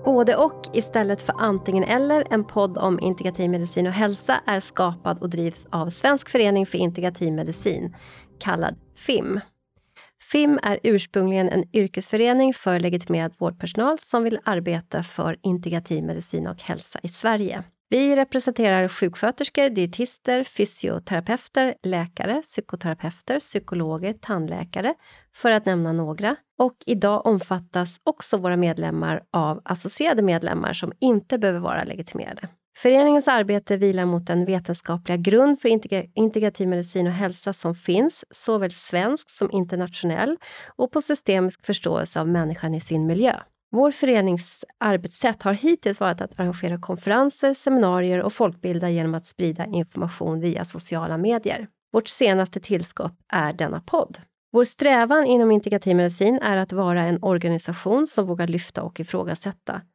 Både och istället för antingen eller, en podd om integrativ medicin och hälsa är skapad och drivs av Svensk förening för integrativ medicin, kallad FIM. FIM är ursprungligen en yrkesförening för legitimerad vårdpersonal som vill arbeta för integrativ medicin och hälsa i Sverige. Vi representerar sjuksköterskor, dietister, fysioterapeuter, läkare, psykoterapeuter, psykologer, tandläkare, för att nämna några. Och idag omfattas också våra medlemmar av associerade medlemmar som inte behöver vara legitimerade. Föreningens arbete vilar mot den vetenskapliga grund för integrativ medicin och hälsa som finns, såväl svensk som internationell, och på systemisk förståelse av människan i sin miljö. Vår förenings arbetssätt har hittills varit att arrangera konferenser, seminarier och folkbilda genom att sprida information via sociala medier. Vårt senaste tillskott är denna podd. Vår strävan inom integrativ medicin är att vara en organisation som vågar lyfta och ifrågasätta,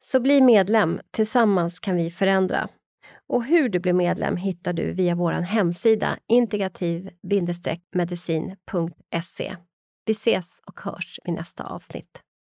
Så bli medlem, tillsammans kan vi förändra. Och hur du blir medlem hittar du via vår hemsida integrativ-medicin.se. Vi ses och hörs i nästa avsnitt.